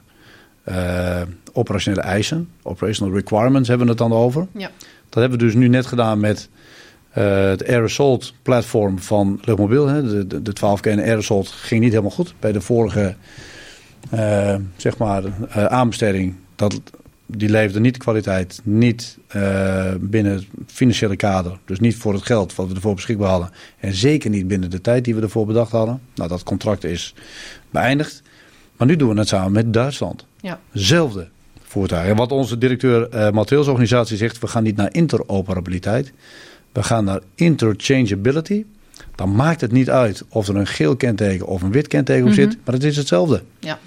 [SPEAKER 3] eh, operationele eisen. Operational requirements hebben we het dan over.
[SPEAKER 2] Ja.
[SPEAKER 3] Dat hebben we dus nu net gedaan met eh, het Assault platform van Luchtmobiel. Hè. De, de, de 12 keer Air Assault ging niet helemaal goed. Bij de vorige zeg maar, aanbesteding, dat, die leverde niet de kwaliteit, niet eh, binnen het financiële kader. Dus niet voor het geld wat we ervoor beschikbaar hadden. En zeker niet binnen de tijd die we ervoor bedacht hadden. Nou, dat contract is beëindigd. Maar nu doen we het samen met Duitsland.
[SPEAKER 2] Ja.
[SPEAKER 3] Zelfde voertuig. En wat onze directeur eh materieelsorganisatie zegt, we gaan niet naar interoperabiliteit. We gaan naar interchangeability. Dan maakt het niet uit of er een geel kenteken of een wit kenteken op
[SPEAKER 1] Mhm.
[SPEAKER 3] zit, maar het is hetzelfde.
[SPEAKER 2] Ja.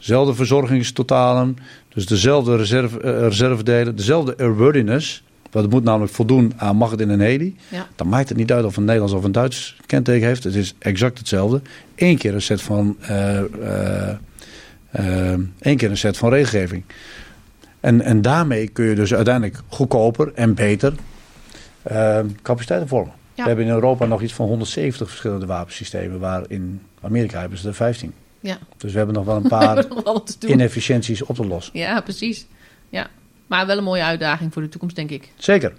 [SPEAKER 3] Dezelfde verzorgingstotalen, dus dezelfde reserve, eh, reservedelen, dezelfde airworthiness. Het moet namelijk voldoen aan mag het in een heli.
[SPEAKER 2] Ja.
[SPEAKER 3] Dan maakt het niet uit of een Nederlands of een Duits kenteken heeft. Het is exact hetzelfde. Eén keer een set van, eh, eh, één keer een set van regelgeving. En, en daarmee kun je dus uiteindelijk goedkoper en beter capaciteiten vormen.
[SPEAKER 2] Ja.
[SPEAKER 3] We hebben in Europa nog iets van 170 verschillende wapensystemen, waar in Amerika hebben ze er 15.
[SPEAKER 2] Ja.
[SPEAKER 3] Dus we hebben nog wel een paar [LAUGHS]
[SPEAKER 2] wel
[SPEAKER 3] inefficiënties op te lossen.
[SPEAKER 2] Ja, precies. Ja. Maar wel een mooie uitdaging voor de toekomst, denk ik.
[SPEAKER 3] Zeker.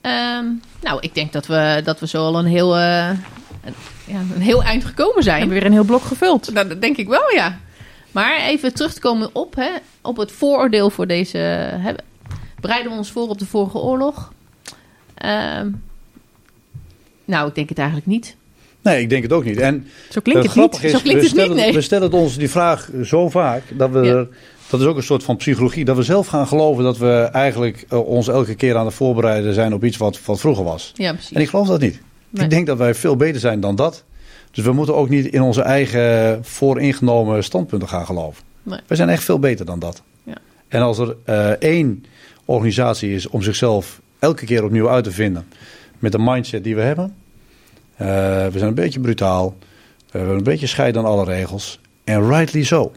[SPEAKER 2] Ehm, nou, ik denk dat we, dat we zo al een heel, eh, een, ja, een heel eind gekomen
[SPEAKER 1] We
[SPEAKER 2] zijn.
[SPEAKER 1] hebben weer een heel blok gevuld.
[SPEAKER 2] Nou, dat denk ik wel, ja. Maar even terug te komen op, hè, op het vooroordeel voor deze... Hè, bereiden we ons voor op de vorige oorlog? Ehm, nou, ik denk het eigenlijk niet.
[SPEAKER 3] Nee, ik denk het ook niet. En
[SPEAKER 1] Zo klinkt
[SPEAKER 3] eh,
[SPEAKER 1] het niet.
[SPEAKER 3] grappig is,
[SPEAKER 2] Zo klinkt
[SPEAKER 3] we,
[SPEAKER 2] het niet,
[SPEAKER 3] stellen,
[SPEAKER 2] nee.
[SPEAKER 3] we stellen ons die vraag zo vaak dat we
[SPEAKER 2] Ja.
[SPEAKER 3] er, dat is ook een soort van psychologie, dat we zelf gaan geloven dat we eigenlijk eh, ons elke keer aan het voorbereiden zijn op iets wat, wat vroeger was.
[SPEAKER 2] Ja, precies.
[SPEAKER 3] En ik geloof dat niet.
[SPEAKER 2] Nee.
[SPEAKER 3] Ik denk dat wij veel beter zijn dan dat. Dus we moeten ook niet in onze eigen vooringenomen standpunten gaan geloven.
[SPEAKER 2] Nee.
[SPEAKER 3] We zijn echt veel beter dan dat.
[SPEAKER 2] Ja.
[SPEAKER 3] En als er eh, één organisatie is om zichzelf elke keer opnieuw uit te vinden met de mindset die we hebben. Eh, we zijn een beetje brutaal. we hebben een beetje scheid aan alle regels. En rightly so.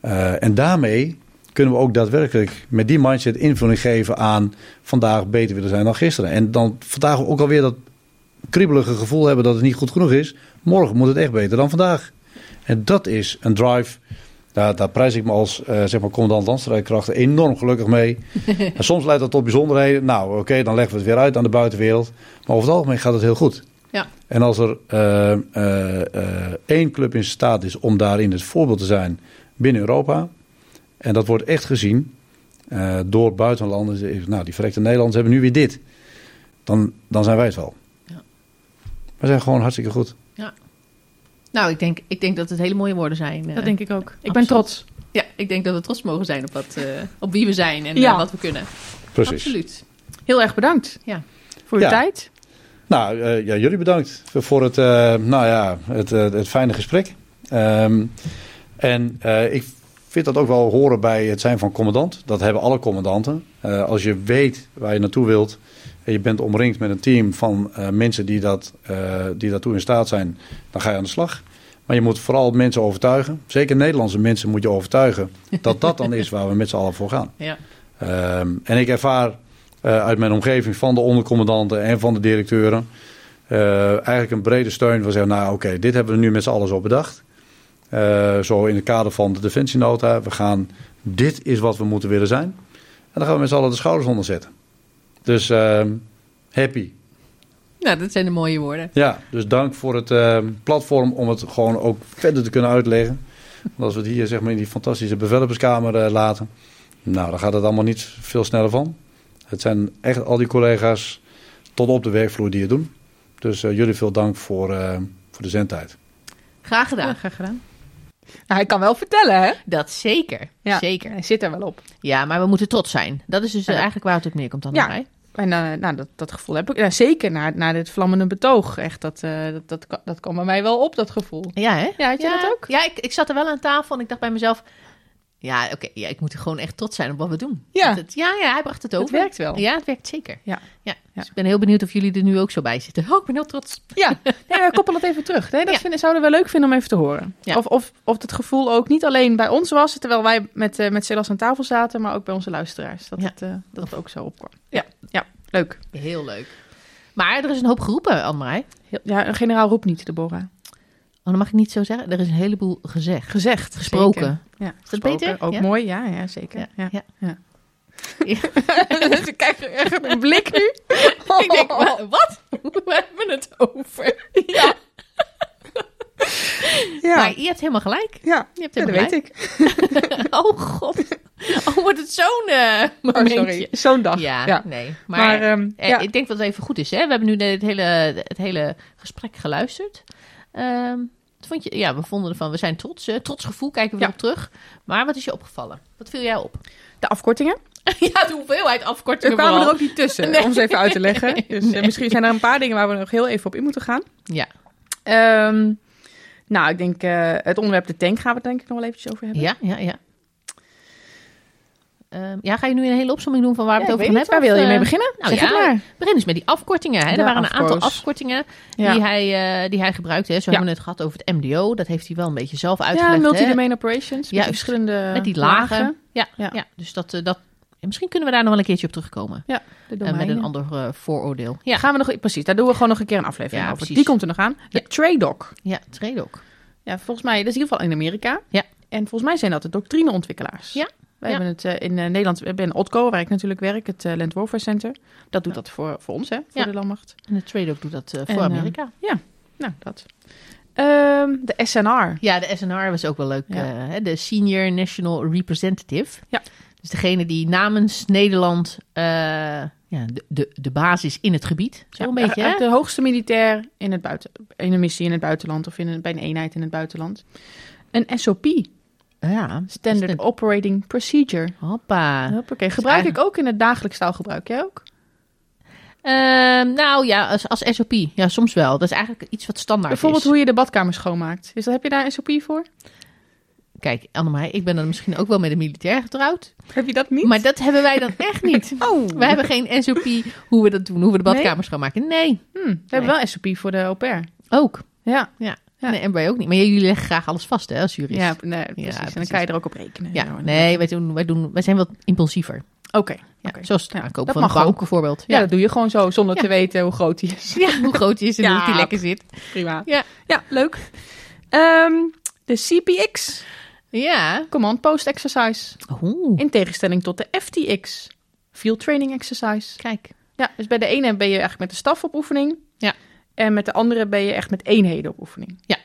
[SPEAKER 3] Eh, en daarmee kunnen we ook daadwerkelijk met die mindset invulling geven aan vandaag beter willen zijn dan gisteren. En dan vandaag ook alweer dat kriebelige gevoel hebben dat het niet goed genoeg is. Morgen moet het echt beter dan vandaag. En dat is een drive. Daar, daar prijs ik me als eh, zeg maar commandant landstrijdkrachten enorm gelukkig mee. [LAUGHS] en soms leidt dat tot bijzonderheden. Nou, oké, dan leggen we het weer uit aan de buitenwereld. Maar over het algemeen gaat het heel goed.
[SPEAKER 2] Ja.
[SPEAKER 3] En als er eh, eh, eh, één club in staat is om daarin het voorbeeld te zijn binnen Europa. En dat wordt echt gezien eh, door buitenlanders. Nou, die verrekte Nederlanders hebben nu weer dit. Dan, dan zijn wij het wel.
[SPEAKER 2] Ja.
[SPEAKER 3] We zijn gewoon hartstikke goed.
[SPEAKER 2] Nou, ik denk, ik denk dat het hele mooie woorden zijn.
[SPEAKER 1] Dat denk ik ook. Ik ben trots.
[SPEAKER 2] Ja, ik denk dat we trots mogen zijn op, wat, eh, op wie we zijn en
[SPEAKER 1] Ja.
[SPEAKER 2] wat we kunnen.
[SPEAKER 3] Precies.
[SPEAKER 2] Absoluut.
[SPEAKER 1] Heel erg bedankt
[SPEAKER 2] Ja.
[SPEAKER 1] voor uw
[SPEAKER 3] Ja.
[SPEAKER 1] tijd.
[SPEAKER 3] Nou, eh, ja, jullie bedankt voor het, eh, nou ja, het, eh, het fijne gesprek. Ehm, en ik vind dat ook wel horen bij het zijn van commandant. Dat hebben alle commandanten. Als je weet waar je naartoe wilt en je bent omringd met een team van mensen die, dat, die daartoe in staat zijn, dan ga je aan de slag. Maar je moet vooral mensen overtuigen. Zeker Nederlandse mensen moet je overtuigen dat dat dan is waar we met z'n allen voor gaan.
[SPEAKER 2] Ja.
[SPEAKER 3] Ehm, en ik ervaar uit mijn omgeving van de ondercommandanten en van de directeuren eh, eigenlijk een brede steun. We zeggen, nou oké, dit hebben we nu met z'n allen zo bedacht. Eh, zo in het kader van de defensienota. We gaan, dit is wat we moeten willen zijn. En dan gaan we met z'n allen de schouders onder zetten. Dus ehm, happy.
[SPEAKER 2] Nou, dat zijn de mooie woorden.
[SPEAKER 3] Ja, dus dank voor het ehm, platform om het gewoon ook verder te kunnen uitleggen. Want als we het hier zeg maar in die fantastische bevellerskamer laten, Nou, dan gaat het allemaal niet veel sneller van. Het zijn echt al die collega's tot op de werkvloer die het doen. Dus eh, jullie veel dank voor, eh, voor de zendtijd.
[SPEAKER 2] Graag gedaan.
[SPEAKER 1] Ja, graag gedaan. Nou, hij kan wel vertellen, hè?
[SPEAKER 2] Dat zeker.
[SPEAKER 1] Ja.
[SPEAKER 2] Zeker.
[SPEAKER 1] Hij zit er wel op.
[SPEAKER 2] Ja, maar we moeten trots zijn. Dat is dus eh,
[SPEAKER 1] Ja.
[SPEAKER 2] eigenlijk waar het op neerkomt dan
[SPEAKER 1] Ja.
[SPEAKER 2] bij mij.
[SPEAKER 1] En nou, dat, dat gevoel heb ik. Ja, zeker na, na dit vlammende betoog. Echt, dat, eh, dat, dat, dat kwam bij mij wel op, dat gevoel.
[SPEAKER 2] Ja, hè?
[SPEAKER 1] Ja, had je
[SPEAKER 2] ja.
[SPEAKER 1] dat ook?
[SPEAKER 2] Ja, ik, ik zat er wel aan tafel en ik dacht bij mezelf... Ja, oké, ja, ik moet er gewoon echt trots zijn op wat we doen.
[SPEAKER 1] Ja.
[SPEAKER 2] Het- ja, ja, hij bracht het
[SPEAKER 1] Het
[SPEAKER 2] over.
[SPEAKER 1] werkt wel.
[SPEAKER 2] Ja, het werkt zeker.
[SPEAKER 1] Ja.
[SPEAKER 2] ja. Dus ik ben heel benieuwd of jullie er nu ook zo bij zitten. Oh, ik ben heel trots.
[SPEAKER 1] Ja, [LAUGHS] nee, koppelen het even terug. Nee, dat
[SPEAKER 2] Ja.
[SPEAKER 1] vinden, zouden we wel leuk vinden om even te horen.
[SPEAKER 2] Ja.
[SPEAKER 1] Of, of, of het gevoel ook niet alleen bij ons was, terwijl wij met, eh met Silas aan tafel zaten, maar ook bij onze luisteraars. Dat,
[SPEAKER 2] Ja.
[SPEAKER 1] het, eh, dat het ook zo opkwam. Ja, ja leuk.
[SPEAKER 2] Heel leuk. Maar er is een hoop geroepen, Annemarij.
[SPEAKER 1] Heel- ja, een generaal roept niet, Deborah.
[SPEAKER 2] Oh, dat mag ik niet zo zeggen. Er is een heleboel gezegd.
[SPEAKER 1] Gezegd.
[SPEAKER 2] Gesproken.
[SPEAKER 1] zeker. Ja,
[SPEAKER 2] Is dat
[SPEAKER 1] gesproken.
[SPEAKER 2] beter?
[SPEAKER 1] Ook
[SPEAKER 2] Ja.
[SPEAKER 1] mooi, ja, ja zeker.
[SPEAKER 2] Ja,
[SPEAKER 1] Ja.
[SPEAKER 2] ja.
[SPEAKER 1] Ja. [LAUGHS] [LAUGHS] dus krijg echt een blik nu. [LAUGHS]
[SPEAKER 2] Ik denk, wa- wat? We hebben het over.
[SPEAKER 1] Ja. Ja.
[SPEAKER 2] Maar je hebt helemaal gelijk.
[SPEAKER 1] ja.
[SPEAKER 2] Je hebt
[SPEAKER 1] Ja, dat
[SPEAKER 2] helemaal
[SPEAKER 1] weet ik.
[SPEAKER 2] Oh god. Oh, wordt het zo'n
[SPEAKER 1] Oh,
[SPEAKER 2] momentje.
[SPEAKER 1] sorry. Zo'n dag.
[SPEAKER 2] Ja,
[SPEAKER 1] Ja.
[SPEAKER 2] nee. Maar,
[SPEAKER 1] Maar, ehm,
[SPEAKER 2] eh,
[SPEAKER 1] ja.
[SPEAKER 2] ik denk dat het even goed is. Hè? We hebben nu het hele, het hele gesprek geluisterd. Ehm, wat vond je, ja, we vonden ervan, we zijn trots. trots gevoel, kijken we
[SPEAKER 1] Ja.
[SPEAKER 2] op terug. Maar wat is je opgevallen? Wat viel jij op?
[SPEAKER 1] De afkortingen. [LAUGHS]
[SPEAKER 2] ja, de hoeveelheid afkortingen
[SPEAKER 1] kwamen
[SPEAKER 2] vooral.
[SPEAKER 1] er ook niet tussen,
[SPEAKER 2] Nee.
[SPEAKER 1] om ze even uit te leggen. [LAUGHS] Dus eh,
[SPEAKER 2] Nee.
[SPEAKER 1] misschien zijn er een paar dingen waar we nog heel even op in moeten gaan.
[SPEAKER 2] Ja.
[SPEAKER 1] Ehm, nou, ik denk eh, het onderwerp de tank gaan we het denk ik nog wel eventjes over hebben.
[SPEAKER 2] ja, ja, ja. Ehm, ja, ga je nu een hele opsomming doen van waar we
[SPEAKER 1] Ja,
[SPEAKER 2] het over gaan hebben?
[SPEAKER 1] Waar wil je mee
[SPEAKER 2] eh,
[SPEAKER 1] beginnen?
[SPEAKER 2] nou
[SPEAKER 1] zeg
[SPEAKER 2] ja,
[SPEAKER 1] het maar.
[SPEAKER 2] Begin eens met die afkortingen. Hè? Er waren een aantal afkortingen
[SPEAKER 1] Ja,
[SPEAKER 2] die, hij, eh, die hij gebruikte. Hè? Zo
[SPEAKER 1] Ja.
[SPEAKER 2] hebben we het gehad over het MDO. Dat heeft hij wel een beetje zelf
[SPEAKER 1] ja
[SPEAKER 2] uitgelegd. hè?
[SPEAKER 1] multi-domain operations. Met die
[SPEAKER 2] Juist.
[SPEAKER 1] verschillende
[SPEAKER 2] Met die lagen. Ja,
[SPEAKER 1] Ja.
[SPEAKER 2] ja. dus dat, eh, dat, en misschien kunnen we daar nog wel een keertje op terugkomen.
[SPEAKER 1] Ja, de
[SPEAKER 2] met een ander vooroordeel. Ja,
[SPEAKER 1] Gaan we nog, precies, daar doen we gewoon nog een keer een aflevering
[SPEAKER 2] Ja,
[SPEAKER 1] over.
[SPEAKER 2] precies.
[SPEAKER 1] Die komt er nog aan. De
[SPEAKER 2] Ja.
[SPEAKER 1] TRADOC.
[SPEAKER 2] ja Tredok.
[SPEAKER 1] Ja, volgens mij, dat is in ieder geval in Amerika.
[SPEAKER 2] Ja.
[SPEAKER 1] En volgens mij zijn dat de doctrineontwikkelaars.
[SPEAKER 2] Ja.
[SPEAKER 1] Wij
[SPEAKER 2] Ja.
[SPEAKER 1] hebben het eh, in eh, Nederland, we hebben Otco, waar ik natuurlijk werk, het eh, Land Warfare Center. Dat doet dat voor, voor ons, hè, voor
[SPEAKER 2] Ja.
[SPEAKER 1] de landmacht.
[SPEAKER 2] En de Tredok doet dat voor
[SPEAKER 1] En,
[SPEAKER 2] Amerika.
[SPEAKER 1] Nou, dat. Ehm, de SNR.
[SPEAKER 2] Ja, de SNR was ook wel leuk.
[SPEAKER 1] Ja.
[SPEAKER 2] de Senior National Representative.
[SPEAKER 1] Ja.
[SPEAKER 2] Dus degene die namens Nederland ja, de, de, de basis in het gebied. Zo
[SPEAKER 1] Ja,
[SPEAKER 2] een beetje, hè?
[SPEAKER 1] De hoogste militair in, het buiten, in een missie in het buitenland of in een, bij een eenheid in het buitenland. Een SOP,
[SPEAKER 2] Ja.
[SPEAKER 1] Standard Operating Procedure.
[SPEAKER 2] Hoppa.
[SPEAKER 1] Hoppakee. Gebruik
[SPEAKER 2] eigenlijk-
[SPEAKER 1] ik ook in het dagelijks taalgebruik. Jij ook?
[SPEAKER 2] Ehm, nou ja, als, als SOP. Ja, soms wel. Dat is eigenlijk iets wat standaard
[SPEAKER 1] Bijvoorbeeld
[SPEAKER 2] is.
[SPEAKER 1] hoe je de badkamer schoonmaakt. Is dat, heb je daar een SOP voor?
[SPEAKER 2] Kijk, Annemij, ik ben dan misschien ook wel met een militair getrouwd.
[SPEAKER 1] Heb je dat niet?
[SPEAKER 2] Maar dat hebben wij dan [LAUGHS] echt niet.
[SPEAKER 1] Oh,
[SPEAKER 2] We hebben geen SOP hoe we dat doen, hoe we de badkamer schoonmaken. Nee,
[SPEAKER 1] Hm, we hebben wel SOP voor de au pair.
[SPEAKER 2] ook.
[SPEAKER 1] Ja,
[SPEAKER 2] Ja.
[SPEAKER 1] Ja.
[SPEAKER 2] Nee, en wij ook niet. Maar jullie leggen graag alles vast, hè, als jurist.
[SPEAKER 1] ja, nee, precies. En dan kan je er ook op rekenen. en
[SPEAKER 2] Ja, nee, wij, doen, wij, doen, wij zijn wat impulsiever.
[SPEAKER 1] Oké,
[SPEAKER 2] Ja. Zoals het
[SPEAKER 1] Ja,
[SPEAKER 2] aankopen van een bank
[SPEAKER 1] ook.
[SPEAKER 2] bijvoorbeeld.
[SPEAKER 1] Ja, dat doe je gewoon zo, zonder te weten hoe groot die is.
[SPEAKER 2] Ja, hoe groot die is en hoe die lekker zit.
[SPEAKER 1] Prima.
[SPEAKER 2] Ja.
[SPEAKER 1] Ja, leuk. Ehm, de CPX,
[SPEAKER 2] Ja.
[SPEAKER 1] Command Post Exercise.
[SPEAKER 2] Oeh,
[SPEAKER 1] In tegenstelling tot de FTX, Field Training Exercise.
[SPEAKER 2] kijk.
[SPEAKER 1] Ja, dus bij de ene ben je eigenlijk met de staf op oefening.
[SPEAKER 2] Ja.
[SPEAKER 1] En met de andere ben je echt met eenheden op oefening.
[SPEAKER 2] Ja.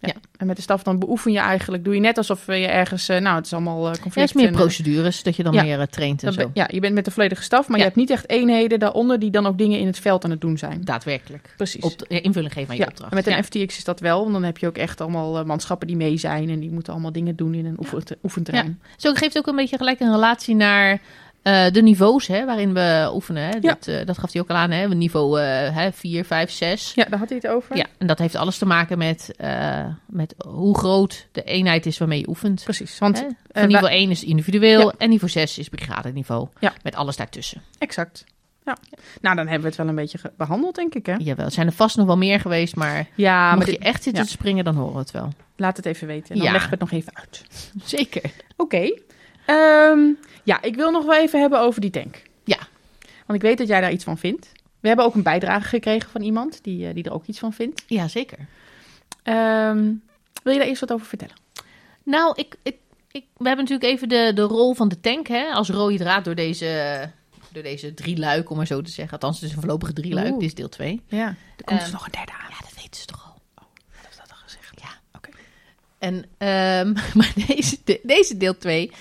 [SPEAKER 1] Ja.
[SPEAKER 2] Ja.
[SPEAKER 1] En met de staf dan beoefen je eigenlijk, doe je net alsof je ergens, eh, nou het is allemaal eh,
[SPEAKER 2] Ja,
[SPEAKER 1] conflict.
[SPEAKER 2] het is meer
[SPEAKER 1] en, eh,
[SPEAKER 2] procedures, dat je dan
[SPEAKER 1] ja.
[SPEAKER 2] meer eh, traint en zo.
[SPEAKER 1] ben- ja, je bent met de volledige staf, maar je hebt niet echt eenheden daaronder die dan ook dingen in het veld aan het doen zijn.
[SPEAKER 2] Daadwerkelijk.
[SPEAKER 1] Precies.
[SPEAKER 2] Op invulling geven aan je
[SPEAKER 1] ja,
[SPEAKER 2] opdracht.
[SPEAKER 1] en met een. FTX is dat wel, want dan heb je ook echt allemaal eh, manschappen die mee zijn en die moeten allemaal dingen doen in een oefen, oefenterrein.
[SPEAKER 2] Zo geeft ook een beetje gelijk een relatie naar eh, de niveaus hè, waarin we oefenen. Hè.
[SPEAKER 1] Ja.
[SPEAKER 2] Dat, eh, dat gaf hij ook al aan. Hè. Niveau hè, 4, 5, 6.
[SPEAKER 1] Ja, daar had hij het over.
[SPEAKER 2] Ja, en dat heeft alles te maken met, eh, met hoe groot de eenheid is waarmee je oefent.
[SPEAKER 1] Precies, want
[SPEAKER 2] Hè? niveau 1 is individueel
[SPEAKER 1] Ja.
[SPEAKER 2] en niveau 6 is brigadeniveau.
[SPEAKER 1] Ja.
[SPEAKER 2] Met alles daartussen.
[SPEAKER 1] exact. Ja. Nou, dan hebben we het wel een beetje behandeld, denk ik, hè?
[SPEAKER 2] Jawel, er zijn er vast nog wel meer geweest, maar
[SPEAKER 1] Ja, maar
[SPEAKER 2] mocht
[SPEAKER 1] dit-
[SPEAKER 2] je echt zitten
[SPEAKER 1] ja.
[SPEAKER 2] te springen, dan horen we het wel.
[SPEAKER 1] laat het even weten. Dan
[SPEAKER 2] Ja.
[SPEAKER 1] leggen we het nog even uit. [LAUGHS]
[SPEAKER 2] Zeker.
[SPEAKER 1] Oké. Ehm, ja, ik wil nog wel even hebben over die tank.
[SPEAKER 2] Ja.
[SPEAKER 1] Want ik weet dat jij daar iets van vindt. We hebben ook een bijdrage gekregen van iemand die, eh, die er ook iets van vindt.
[SPEAKER 2] Ja, zeker.
[SPEAKER 1] Ehm, wil je daar eerst wat over vertellen?
[SPEAKER 2] Nou, ik, ik, ik, we hebben natuurlijk even de, de rol van de tank hè, als rode draad door deze, door deze drie luik, om maar zo te zeggen. Althans, het is een voorlopige drie luik. Dit is deel 2.
[SPEAKER 1] Ja. Er komt dus
[SPEAKER 2] Ehm,
[SPEAKER 1] nog een derde aan.
[SPEAKER 2] Ja, dat weten ze toch al.
[SPEAKER 1] Dat is dat al gezegd.
[SPEAKER 2] Ja.
[SPEAKER 1] Oké.
[SPEAKER 2] En, [LAUGHS] maar deze, de- deze deel 2.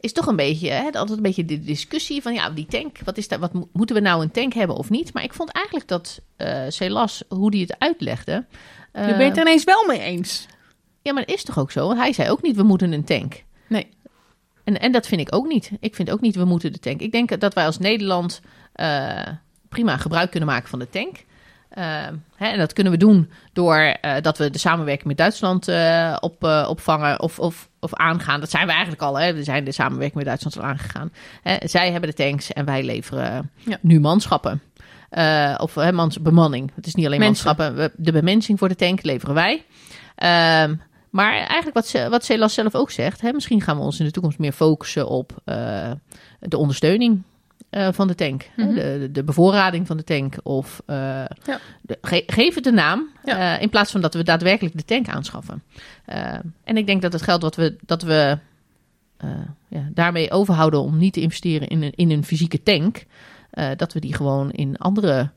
[SPEAKER 2] Is toch een beetje, hè, altijd een beetje de discussie van ja, die tank, wat is dat, wat mo- moeten we nou een tank hebben of niet? Maar ik vond eigenlijk dat eh Celas, hoe die het uitlegde.
[SPEAKER 1] Je
[SPEAKER 2] eh,
[SPEAKER 1] bent het er ineens wel mee eens.
[SPEAKER 2] Ja, maar dat is toch ook zo? Want hij zei ook niet, we moeten een tank.
[SPEAKER 1] Nee.
[SPEAKER 2] En, en dat vind ik ook niet. Ik vind ook niet, we moeten de tank. Ik denk dat wij als Nederland eh, prima gebruik kunnen maken van de tank. Eh, hè, en dat kunnen we doen door eh, dat we de samenwerking met Duitsland eh, op, opvangen of, of, of aangaan. Dat zijn we eigenlijk al. Hè. We zijn de samenwerking met Duitsland al aangegaan. Hè, zij hebben de tanks en wij leveren
[SPEAKER 1] Ja.
[SPEAKER 2] nu manschappen. Of hè, mans, bemanning. Het is niet alleen
[SPEAKER 1] Mensen.
[SPEAKER 2] manschappen. We- De bemensing voor de tank leveren wij. Ehm, maar eigenlijk wat, wat Celas zelf ook zegt, hè, misschien gaan we ons in de toekomst meer focussen op de ondersteuning eh, van de tank.
[SPEAKER 1] Mhm.
[SPEAKER 2] de, de bevoorrading van de tank. Of eh,
[SPEAKER 1] Ja.
[SPEAKER 2] de- ge- geef het de naam,
[SPEAKER 1] Ja.
[SPEAKER 2] eh, in plaats van dat we daadwerkelijk de tank aanschaffen. En ik denk dat het geld wat we, dat we ja, daarmee overhouden om niet te investeren in een, in een fysieke tank, dat we die gewoon in andere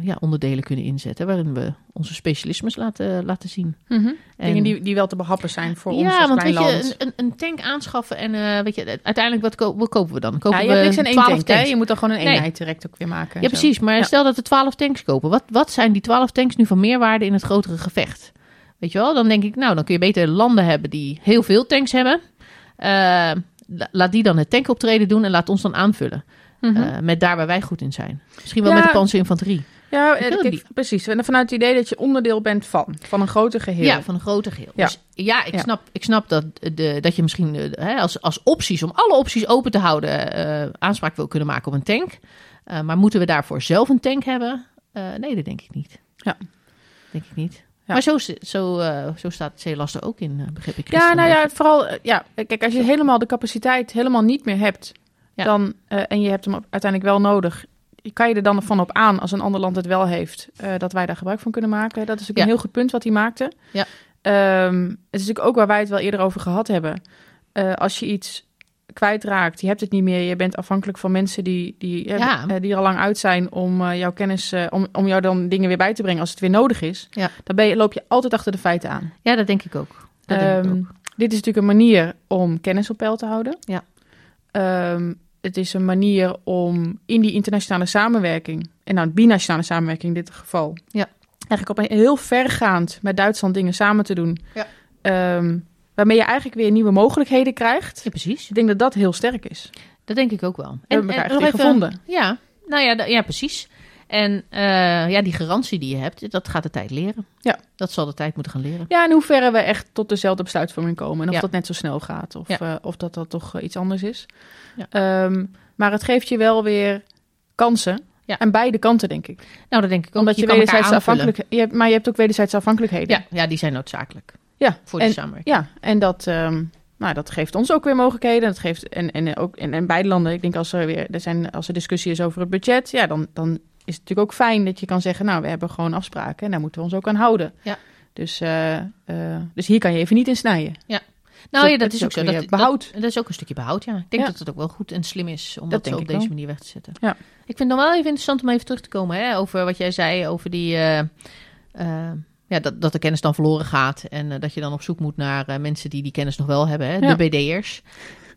[SPEAKER 2] ja, onderdelen kunnen inzetten, waarin we onze specialismes laten, laten zien. En-
[SPEAKER 1] Dingen die, die wel te behappen zijn voor ons
[SPEAKER 2] ja,
[SPEAKER 1] als
[SPEAKER 2] want
[SPEAKER 1] klein
[SPEAKER 2] weet
[SPEAKER 1] land.
[SPEAKER 2] je, een, een tank aanschaffen en eh, weet je, uiteindelijk wat, ko- wat kopen we dan? Kopen
[SPEAKER 1] ja, je
[SPEAKER 2] we
[SPEAKER 1] hebt niks in één
[SPEAKER 2] 12
[SPEAKER 1] tank, hè?
[SPEAKER 2] tanks.
[SPEAKER 1] Je moet dan gewoon een
[SPEAKER 2] Nee.
[SPEAKER 1] eenheid direct ook weer maken. en
[SPEAKER 2] Ja,
[SPEAKER 1] zo.
[SPEAKER 2] precies. Maar
[SPEAKER 1] Ja.
[SPEAKER 2] stel dat we 12 tanks kopen. Wat, wat zijn die 12 tanks nu van meerwaarde in het grotere gevecht? Weet je wel? Dan denk ik, nou, dan kun je beter landen hebben die heel veel tanks hebben. Eh, la- laat die dan het tankoptreden doen en laat ons dan aanvullen.
[SPEAKER 1] Mhm.
[SPEAKER 2] Eh, met daar waar wij goed in zijn. Misschien wel
[SPEAKER 1] Ja.
[SPEAKER 2] met de panzerinfanterie.
[SPEAKER 1] Ja, eh, kijk, precies. En vanuit het idee dat je onderdeel bent van, van een groter geheel.
[SPEAKER 2] Ja, van een groter geheel.
[SPEAKER 1] Ja.
[SPEAKER 2] Dus ja, ik
[SPEAKER 1] Ja.
[SPEAKER 2] snap, ik snap dat, de, dat je misschien eh, hè, als, als opties, om alle opties open te houden, eh, aanspraak wil kunnen maken op een tank. Maar moeten we daarvoor zelf een tank hebben? Nee, dat denk ik niet.
[SPEAKER 1] Ja.
[SPEAKER 2] Denk ik niet.
[SPEAKER 1] Ja.
[SPEAKER 2] Maar zo, zo, eh, zo staat Zeelast er ook in, begreep ik.
[SPEAKER 1] Ja, nou ja, vooral, ja, kijk, als je helemaal de capaciteit helemaal niet meer hebt,
[SPEAKER 2] Ja.
[SPEAKER 1] dan, en je hebt hem uiteindelijk wel nodig, kan je er dan van op aan, als een ander land het wel heeft, eh, dat wij daar gebruik van kunnen maken. Dat is ook
[SPEAKER 2] Ja.
[SPEAKER 1] een heel goed punt wat hij maakte.
[SPEAKER 2] Ja.
[SPEAKER 1] Ehm, het is natuurlijk ook waar wij het wel eerder over gehad hebben. Eh, als je iets kwijtraakt, je hebt het niet meer, je bent afhankelijk van mensen die, die, eh,
[SPEAKER 2] Ja.
[SPEAKER 1] die er al lang uit zijn om jouw kennis, om, om jou dan dingen weer bij te brengen als het weer nodig is.
[SPEAKER 2] Ja.
[SPEAKER 1] Dan ben je, loop je altijd achter de feiten aan.
[SPEAKER 2] ja, dat denk ik ook. Dat denk ik
[SPEAKER 1] Ehm,
[SPEAKER 2] ook.
[SPEAKER 1] Dit is natuurlijk een manier om kennis op peil te houden.
[SPEAKER 2] Ja.
[SPEAKER 1] Ehm, het is een manier om in die internationale samenwerking, en nou binationale samenwerking in dit geval,
[SPEAKER 2] Ja.
[SPEAKER 1] eigenlijk op een heel vergaand met Duitsland dingen samen te doen.
[SPEAKER 2] Ja.
[SPEAKER 1] Ehm, waarmee je eigenlijk weer nieuwe mogelijkheden krijgt.
[SPEAKER 2] Ja, precies.
[SPEAKER 1] Ik denk dat dat heel sterk is.
[SPEAKER 2] Dat denk ik ook wel.
[SPEAKER 1] We hebben elkaar echt gevonden.
[SPEAKER 2] Ja, nou ja, ja precies. En eh, ja, die garantie die je hebt, dat gaat de tijd leren.
[SPEAKER 1] Ja.
[SPEAKER 2] Dat zal de tijd moeten gaan leren.
[SPEAKER 1] Ja, in hoeverre we echt tot dezelfde besluitvorming komen. En of
[SPEAKER 2] Ja.
[SPEAKER 1] dat net zo snel gaat. Of,
[SPEAKER 2] Ja.
[SPEAKER 1] eh, of dat dat toch eh, iets anders is.
[SPEAKER 2] Ja.
[SPEAKER 1] Ehm, maar het geeft je wel weer kansen.
[SPEAKER 2] Ja.
[SPEAKER 1] Aan beide kanten, denk ik.
[SPEAKER 2] Nou, dat denk ik ook.
[SPEAKER 1] Omdat je, wederzijds afhankelijk... Je hebt, maar je hebt ook wederzijds afhankelijkheden.
[SPEAKER 2] Ja, ja, die zijn noodzakelijk
[SPEAKER 1] ja.
[SPEAKER 2] voor die
[SPEAKER 1] en,
[SPEAKER 2] samenwerking.
[SPEAKER 1] ja, en dat, ehm, nou, dat geeft ons ook weer mogelijkheden. Dat geeft, en, en, ook, en, en beide landen, ik denk als er weer er zijn, als er discussie is over het budget, ja, dan, dan is het natuurlijk ook fijn dat je kan zeggen, nou, we hebben gewoon afspraken en daar moeten we ons ook aan houden.
[SPEAKER 2] Ja.
[SPEAKER 1] Dus, eh, eh, dus hier kan je even niet in snijden.
[SPEAKER 2] Nou ja,
[SPEAKER 1] dat
[SPEAKER 2] dat
[SPEAKER 1] is
[SPEAKER 2] ook zo. Dat,
[SPEAKER 1] behoud.
[SPEAKER 2] Dat, dat is ook een stukje behoud, ja. Ik denk
[SPEAKER 1] Ja.
[SPEAKER 2] dat het ook wel goed en slim is om
[SPEAKER 1] Dat
[SPEAKER 2] dat, zo op deze
[SPEAKER 1] wel.
[SPEAKER 2] manier weg te zetten.
[SPEAKER 1] Ja.
[SPEAKER 2] Ik vind het dan wel even interessant om even terug te komen hè, over wat jij zei over die... eh, ja, dat, dat de kennis dan verloren gaat en dat je dan op zoek moet naar mensen die die kennis nog wel hebben, hè,
[SPEAKER 1] Ja.
[SPEAKER 2] de BD'ers.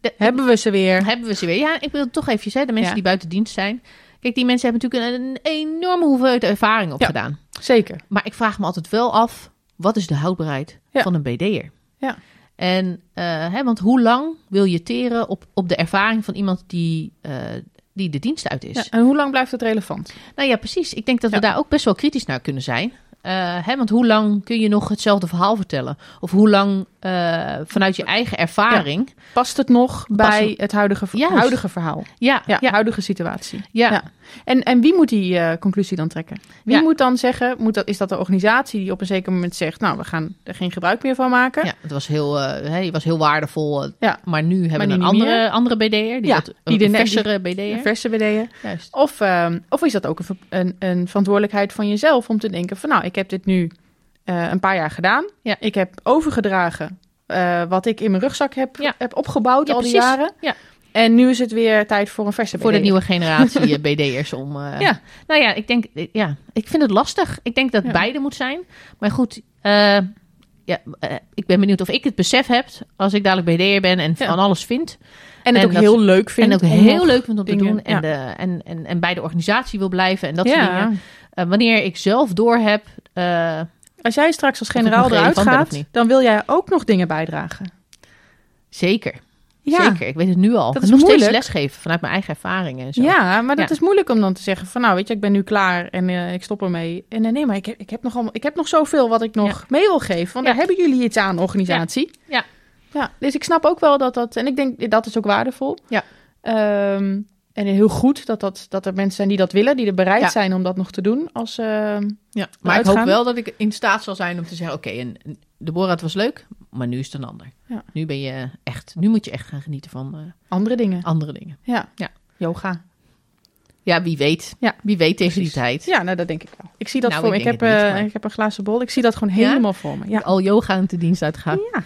[SPEAKER 2] De-
[SPEAKER 1] Hebben we ze weer?
[SPEAKER 2] Hebben we ze weer. Ja, ik wil toch even zeggen, de mensen
[SPEAKER 1] Ja.
[SPEAKER 2] die buiten dienst zijn. Kijk, die mensen hebben natuurlijk een, een enorme hoeveelheid ervaring opgedaan.
[SPEAKER 1] Zeker.
[SPEAKER 2] Maar ik vraag me altijd wel af, wat is de houdbaarheid
[SPEAKER 1] Ja.
[SPEAKER 2] van een BD'er?
[SPEAKER 1] Ja.
[SPEAKER 2] En, eh, hè, want hoe lang wil je teren op, op de ervaring van iemand die, eh, die de dienst uit is?
[SPEAKER 1] Ja, en hoe lang blijft het relevant?
[SPEAKER 2] Nou ja, precies. Ik denk dat
[SPEAKER 1] Ja.
[SPEAKER 2] we daar ook best wel kritisch naar kunnen zijn. Eh, hè, want hoe lang kun je nog hetzelfde verhaal vertellen? Of hoe lang eh, vanuit je eigen ervaring...
[SPEAKER 1] Past het nog bij het huidige,
[SPEAKER 2] Juist.
[SPEAKER 1] huidige verhaal?
[SPEAKER 2] Ja,
[SPEAKER 1] Ja,
[SPEAKER 2] ja,
[SPEAKER 1] huidige situatie.
[SPEAKER 2] ja.
[SPEAKER 1] En, en wie moet die eh, conclusie dan trekken? Wie moet dan zeggen, moet dat, is dat de organisatie die op een zeker moment zegt, nou, we gaan er geen gebruik meer van maken?
[SPEAKER 2] Ja, het was heel, je was heel waardevol.
[SPEAKER 1] Ja.
[SPEAKER 2] Maar nu hebben we een andere,
[SPEAKER 1] meer.
[SPEAKER 2] andere BD'er. Die wat,
[SPEAKER 1] die
[SPEAKER 2] een
[SPEAKER 1] de
[SPEAKER 2] versere BD'er.
[SPEAKER 1] verse BD'er.
[SPEAKER 2] Juist.
[SPEAKER 1] Of, ehm, of is dat ook een, een, een verantwoordelijkheid van jezelf om te denken van, nou, ik heb dit nu eh, een paar jaar gedaan.
[SPEAKER 2] Ja.
[SPEAKER 1] Ik heb overgedragen eh, wat ik in mijn rugzak heb,
[SPEAKER 2] Ja.
[SPEAKER 1] heb opgebouwd
[SPEAKER 2] Ja,
[SPEAKER 1] al die
[SPEAKER 2] precies.
[SPEAKER 1] jaren.
[SPEAKER 2] Ja.
[SPEAKER 1] En nu is het weer tijd voor een verse
[SPEAKER 2] Voor de nieuwe generatie [LAUGHS] eh, BD'ers om...
[SPEAKER 1] Ja.
[SPEAKER 2] Nou ja, ik denk... Ja, ik vind het lastig. Ik denk dat
[SPEAKER 1] Ja.
[SPEAKER 2] beide moet zijn. Maar goed, ja, ik ben benieuwd of ik het besef heb als ik dadelijk BD'er ben en van alles vind.
[SPEAKER 1] En het
[SPEAKER 2] En
[SPEAKER 1] ook
[SPEAKER 2] dat-
[SPEAKER 1] heel leuk vindt.
[SPEAKER 2] en ook heel leuk vind om te doen. En, de, en, en, en bij de organisatie wil blijven en dat soort dingen. Wanneer ik zelf door heb,
[SPEAKER 1] Als jij straks als generaal eruit gaat, dan wil jij ook nog dingen bijdragen.
[SPEAKER 2] zeker.
[SPEAKER 1] Ja.
[SPEAKER 2] Zeker, ik weet het nu al.
[SPEAKER 1] Dat is
[SPEAKER 2] nog steeds
[SPEAKER 1] moeilijk.
[SPEAKER 2] lesgeven vanuit mijn eigen ervaringen en zo.
[SPEAKER 1] Ja, maar dat
[SPEAKER 2] Ja.
[SPEAKER 1] is moeilijk om dan te zeggen van nou, weet je, ik ben nu klaar en eh, ik stop ermee. En eh, nee, maar ik heb, ik, heb nog allemaal, ik heb nog zoveel wat ik nog mee wil geven. Want daar hebben jullie iets aan, organisatie.
[SPEAKER 2] Ja.
[SPEAKER 1] ja. Dus ik snap ook wel dat dat, en ik denk dat is ook waardevol.
[SPEAKER 2] Ja.
[SPEAKER 1] Ehm, en heel goed dat, dat, dat er mensen zijn die dat willen, die er bereid
[SPEAKER 2] Ja.
[SPEAKER 1] zijn om dat nog te doen. Als, ehm,
[SPEAKER 2] Ja, maar ik hoop wel dat ik in staat zal zijn om te zeggen: oké, en de Borat was leuk, maar nu is het een ander.
[SPEAKER 1] Ja.
[SPEAKER 2] Nu ben je echt, nu moet je echt gaan genieten van eh,
[SPEAKER 1] andere dingen.
[SPEAKER 2] andere dingen.
[SPEAKER 1] Ja.
[SPEAKER 2] Ja.
[SPEAKER 1] Yoga.
[SPEAKER 2] Ja, wie weet.
[SPEAKER 1] Ja,
[SPEAKER 2] Wie weet tegen
[SPEAKER 1] precies.
[SPEAKER 2] die tijd.
[SPEAKER 1] Ja, nou, dat denk ik wel. Ik zie dat
[SPEAKER 2] Nou,
[SPEAKER 1] voor me.
[SPEAKER 2] ik
[SPEAKER 1] Ik, heb,
[SPEAKER 2] niet,
[SPEAKER 1] eh,
[SPEAKER 2] maar-
[SPEAKER 1] ik heb een glazen bol. Ik zie dat gewoon helemaal voor me. Ja.
[SPEAKER 2] Al yoga aan de dienst uitgaan.
[SPEAKER 1] Ja.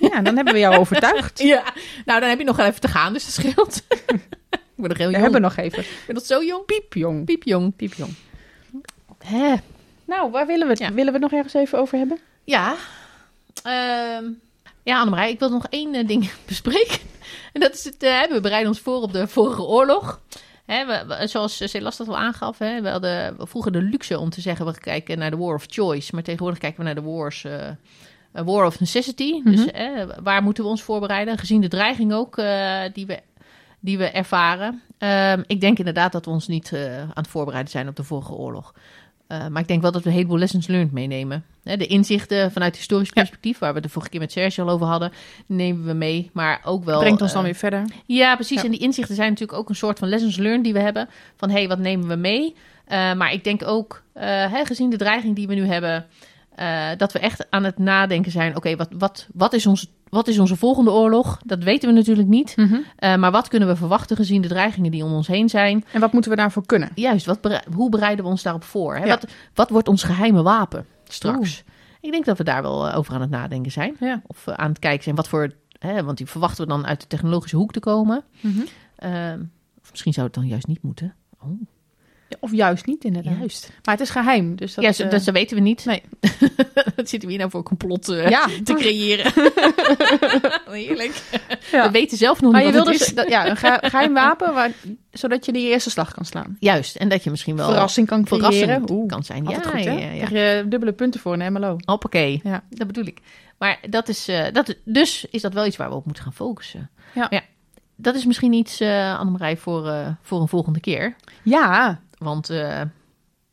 [SPEAKER 1] ja, dan hebben we jou overtuigd. [LAUGHS]
[SPEAKER 2] Ja, nou dan heb je nog wel even te gaan, dus dat scheelt. [LAUGHS] ik ben nog heel
[SPEAKER 1] We hebben nog even. [LAUGHS]
[SPEAKER 2] Ik ben nog zo jong.
[SPEAKER 1] Piepjong.
[SPEAKER 2] Piepjong.
[SPEAKER 1] Piepjong.
[SPEAKER 2] Hè?
[SPEAKER 1] Nou, waar willen we het?
[SPEAKER 2] Ja.
[SPEAKER 1] Willen we het nog ergens even over hebben?
[SPEAKER 2] Ja. Ehm ja, Annemarij, ik wil nog één eh, ding [LAUGHS] bespreken. En dat is het, eh, we bereiden ons voor op de vorige oorlog. Hè, we, we- zoals Celas dat al aangaf, hè, we hadden vroeger de luxe om te zeggen... we kijken naar de war of choice. Maar tegenwoordig kijken we naar de wars, eh, war of necessity. Dus
[SPEAKER 1] Mhm.
[SPEAKER 2] eh, waar moeten we ons voorbereiden? Gezien de dreiging ook eh, die, we, die we ervaren. Ehm, ik denk inderdaad dat we ons niet eh, aan het voorbereiden zijn op de vorige oorlog. Eh, maar ik denk wel dat we een heleboel lessons learned meenemen. Hè, de inzichten vanuit historisch perspectief, waar we de vorige keer met Serge al over hadden, nemen we mee. Maar ook wel.
[SPEAKER 1] Brengt ons dan
[SPEAKER 2] eh,
[SPEAKER 1] weer verder.
[SPEAKER 2] Ja, precies.
[SPEAKER 1] Ja.
[SPEAKER 2] En die inzichten zijn natuurlijk ook een soort van lessons learned die we hebben. Van hé, hey, wat nemen we mee? Maar ik denk ook, hè, gezien de dreiging die we nu hebben, dat we echt aan het nadenken zijn. Oké, wat, wat, wat, is ons, wat is onze volgende oorlog? Dat weten we natuurlijk niet. Eh, maar wat kunnen we verwachten gezien de dreigingen die om ons heen zijn?
[SPEAKER 1] En wat moeten we daarvoor kunnen?
[SPEAKER 2] Juist, wat hoe bereiden we ons daarop voor? Hè?
[SPEAKER 1] Ja.
[SPEAKER 2] Wat, wat wordt ons geheime wapen straks? Ik denk dat we daar wel eh, over aan het nadenken zijn.
[SPEAKER 1] Ja.
[SPEAKER 2] Of eh, aan het kijken zijn wat voor... Hè, want die verwachten we dan uit de technologische hoek te komen. Ehm, of misschien zou het dan juist niet moeten. Oh,
[SPEAKER 1] Of juist niet, inderdaad.
[SPEAKER 2] juist.
[SPEAKER 1] Maar het is geheim. Dus dat,
[SPEAKER 2] ja,
[SPEAKER 1] eh,
[SPEAKER 2] dat, dat weten we niet.
[SPEAKER 1] Nee. [LAUGHS]
[SPEAKER 2] Wat zitten we hier nou voor complot eh,
[SPEAKER 1] Ja,
[SPEAKER 2] te creëren? [LAUGHS] Heerlijk.
[SPEAKER 1] Ja.
[SPEAKER 2] We weten zelf nog
[SPEAKER 1] Maar
[SPEAKER 2] niet
[SPEAKER 1] je
[SPEAKER 2] wat
[SPEAKER 1] wil dus dat, ja, een ge- geheim wapen, waar, zodat je die eerste slag kan slaan.
[SPEAKER 2] Juist, en dat je misschien wel
[SPEAKER 1] Verrassing kan creëren. Oeh,
[SPEAKER 2] kan zijn. Ja,
[SPEAKER 1] goed, hè?
[SPEAKER 2] ja,
[SPEAKER 1] je dubbele punten voor een MLO.
[SPEAKER 2] Hoppakee.
[SPEAKER 1] Ja.
[SPEAKER 2] Dat bedoel ik. Maar dat is, eh, dat, dus is dat wel iets waar we op moeten gaan focussen.
[SPEAKER 1] Ja.
[SPEAKER 2] Dat is misschien iets, eh Annemarij, voor, eh, voor een volgende keer.
[SPEAKER 1] Ja,
[SPEAKER 2] Want, eh,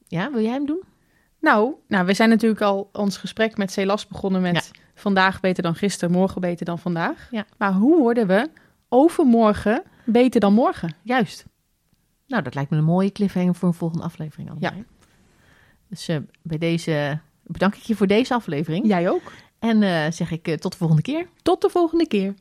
[SPEAKER 2] ja, wil jij hem doen?
[SPEAKER 1] nou, nou, we zijn natuurlijk al ons gesprek met Celas begonnen met vandaag beter dan gisteren, morgen beter dan vandaag.
[SPEAKER 2] Ja.
[SPEAKER 1] Maar hoe worden we overmorgen beter dan morgen?
[SPEAKER 2] Juist. Nou, dat lijkt me een mooie cliffhanger voor een volgende aflevering. Annemarij. Dus eh, bij deze bedank ik je voor deze aflevering.
[SPEAKER 1] Jij ook.
[SPEAKER 2] En eh, zeg ik tot de volgende keer.
[SPEAKER 1] Tot de volgende keer.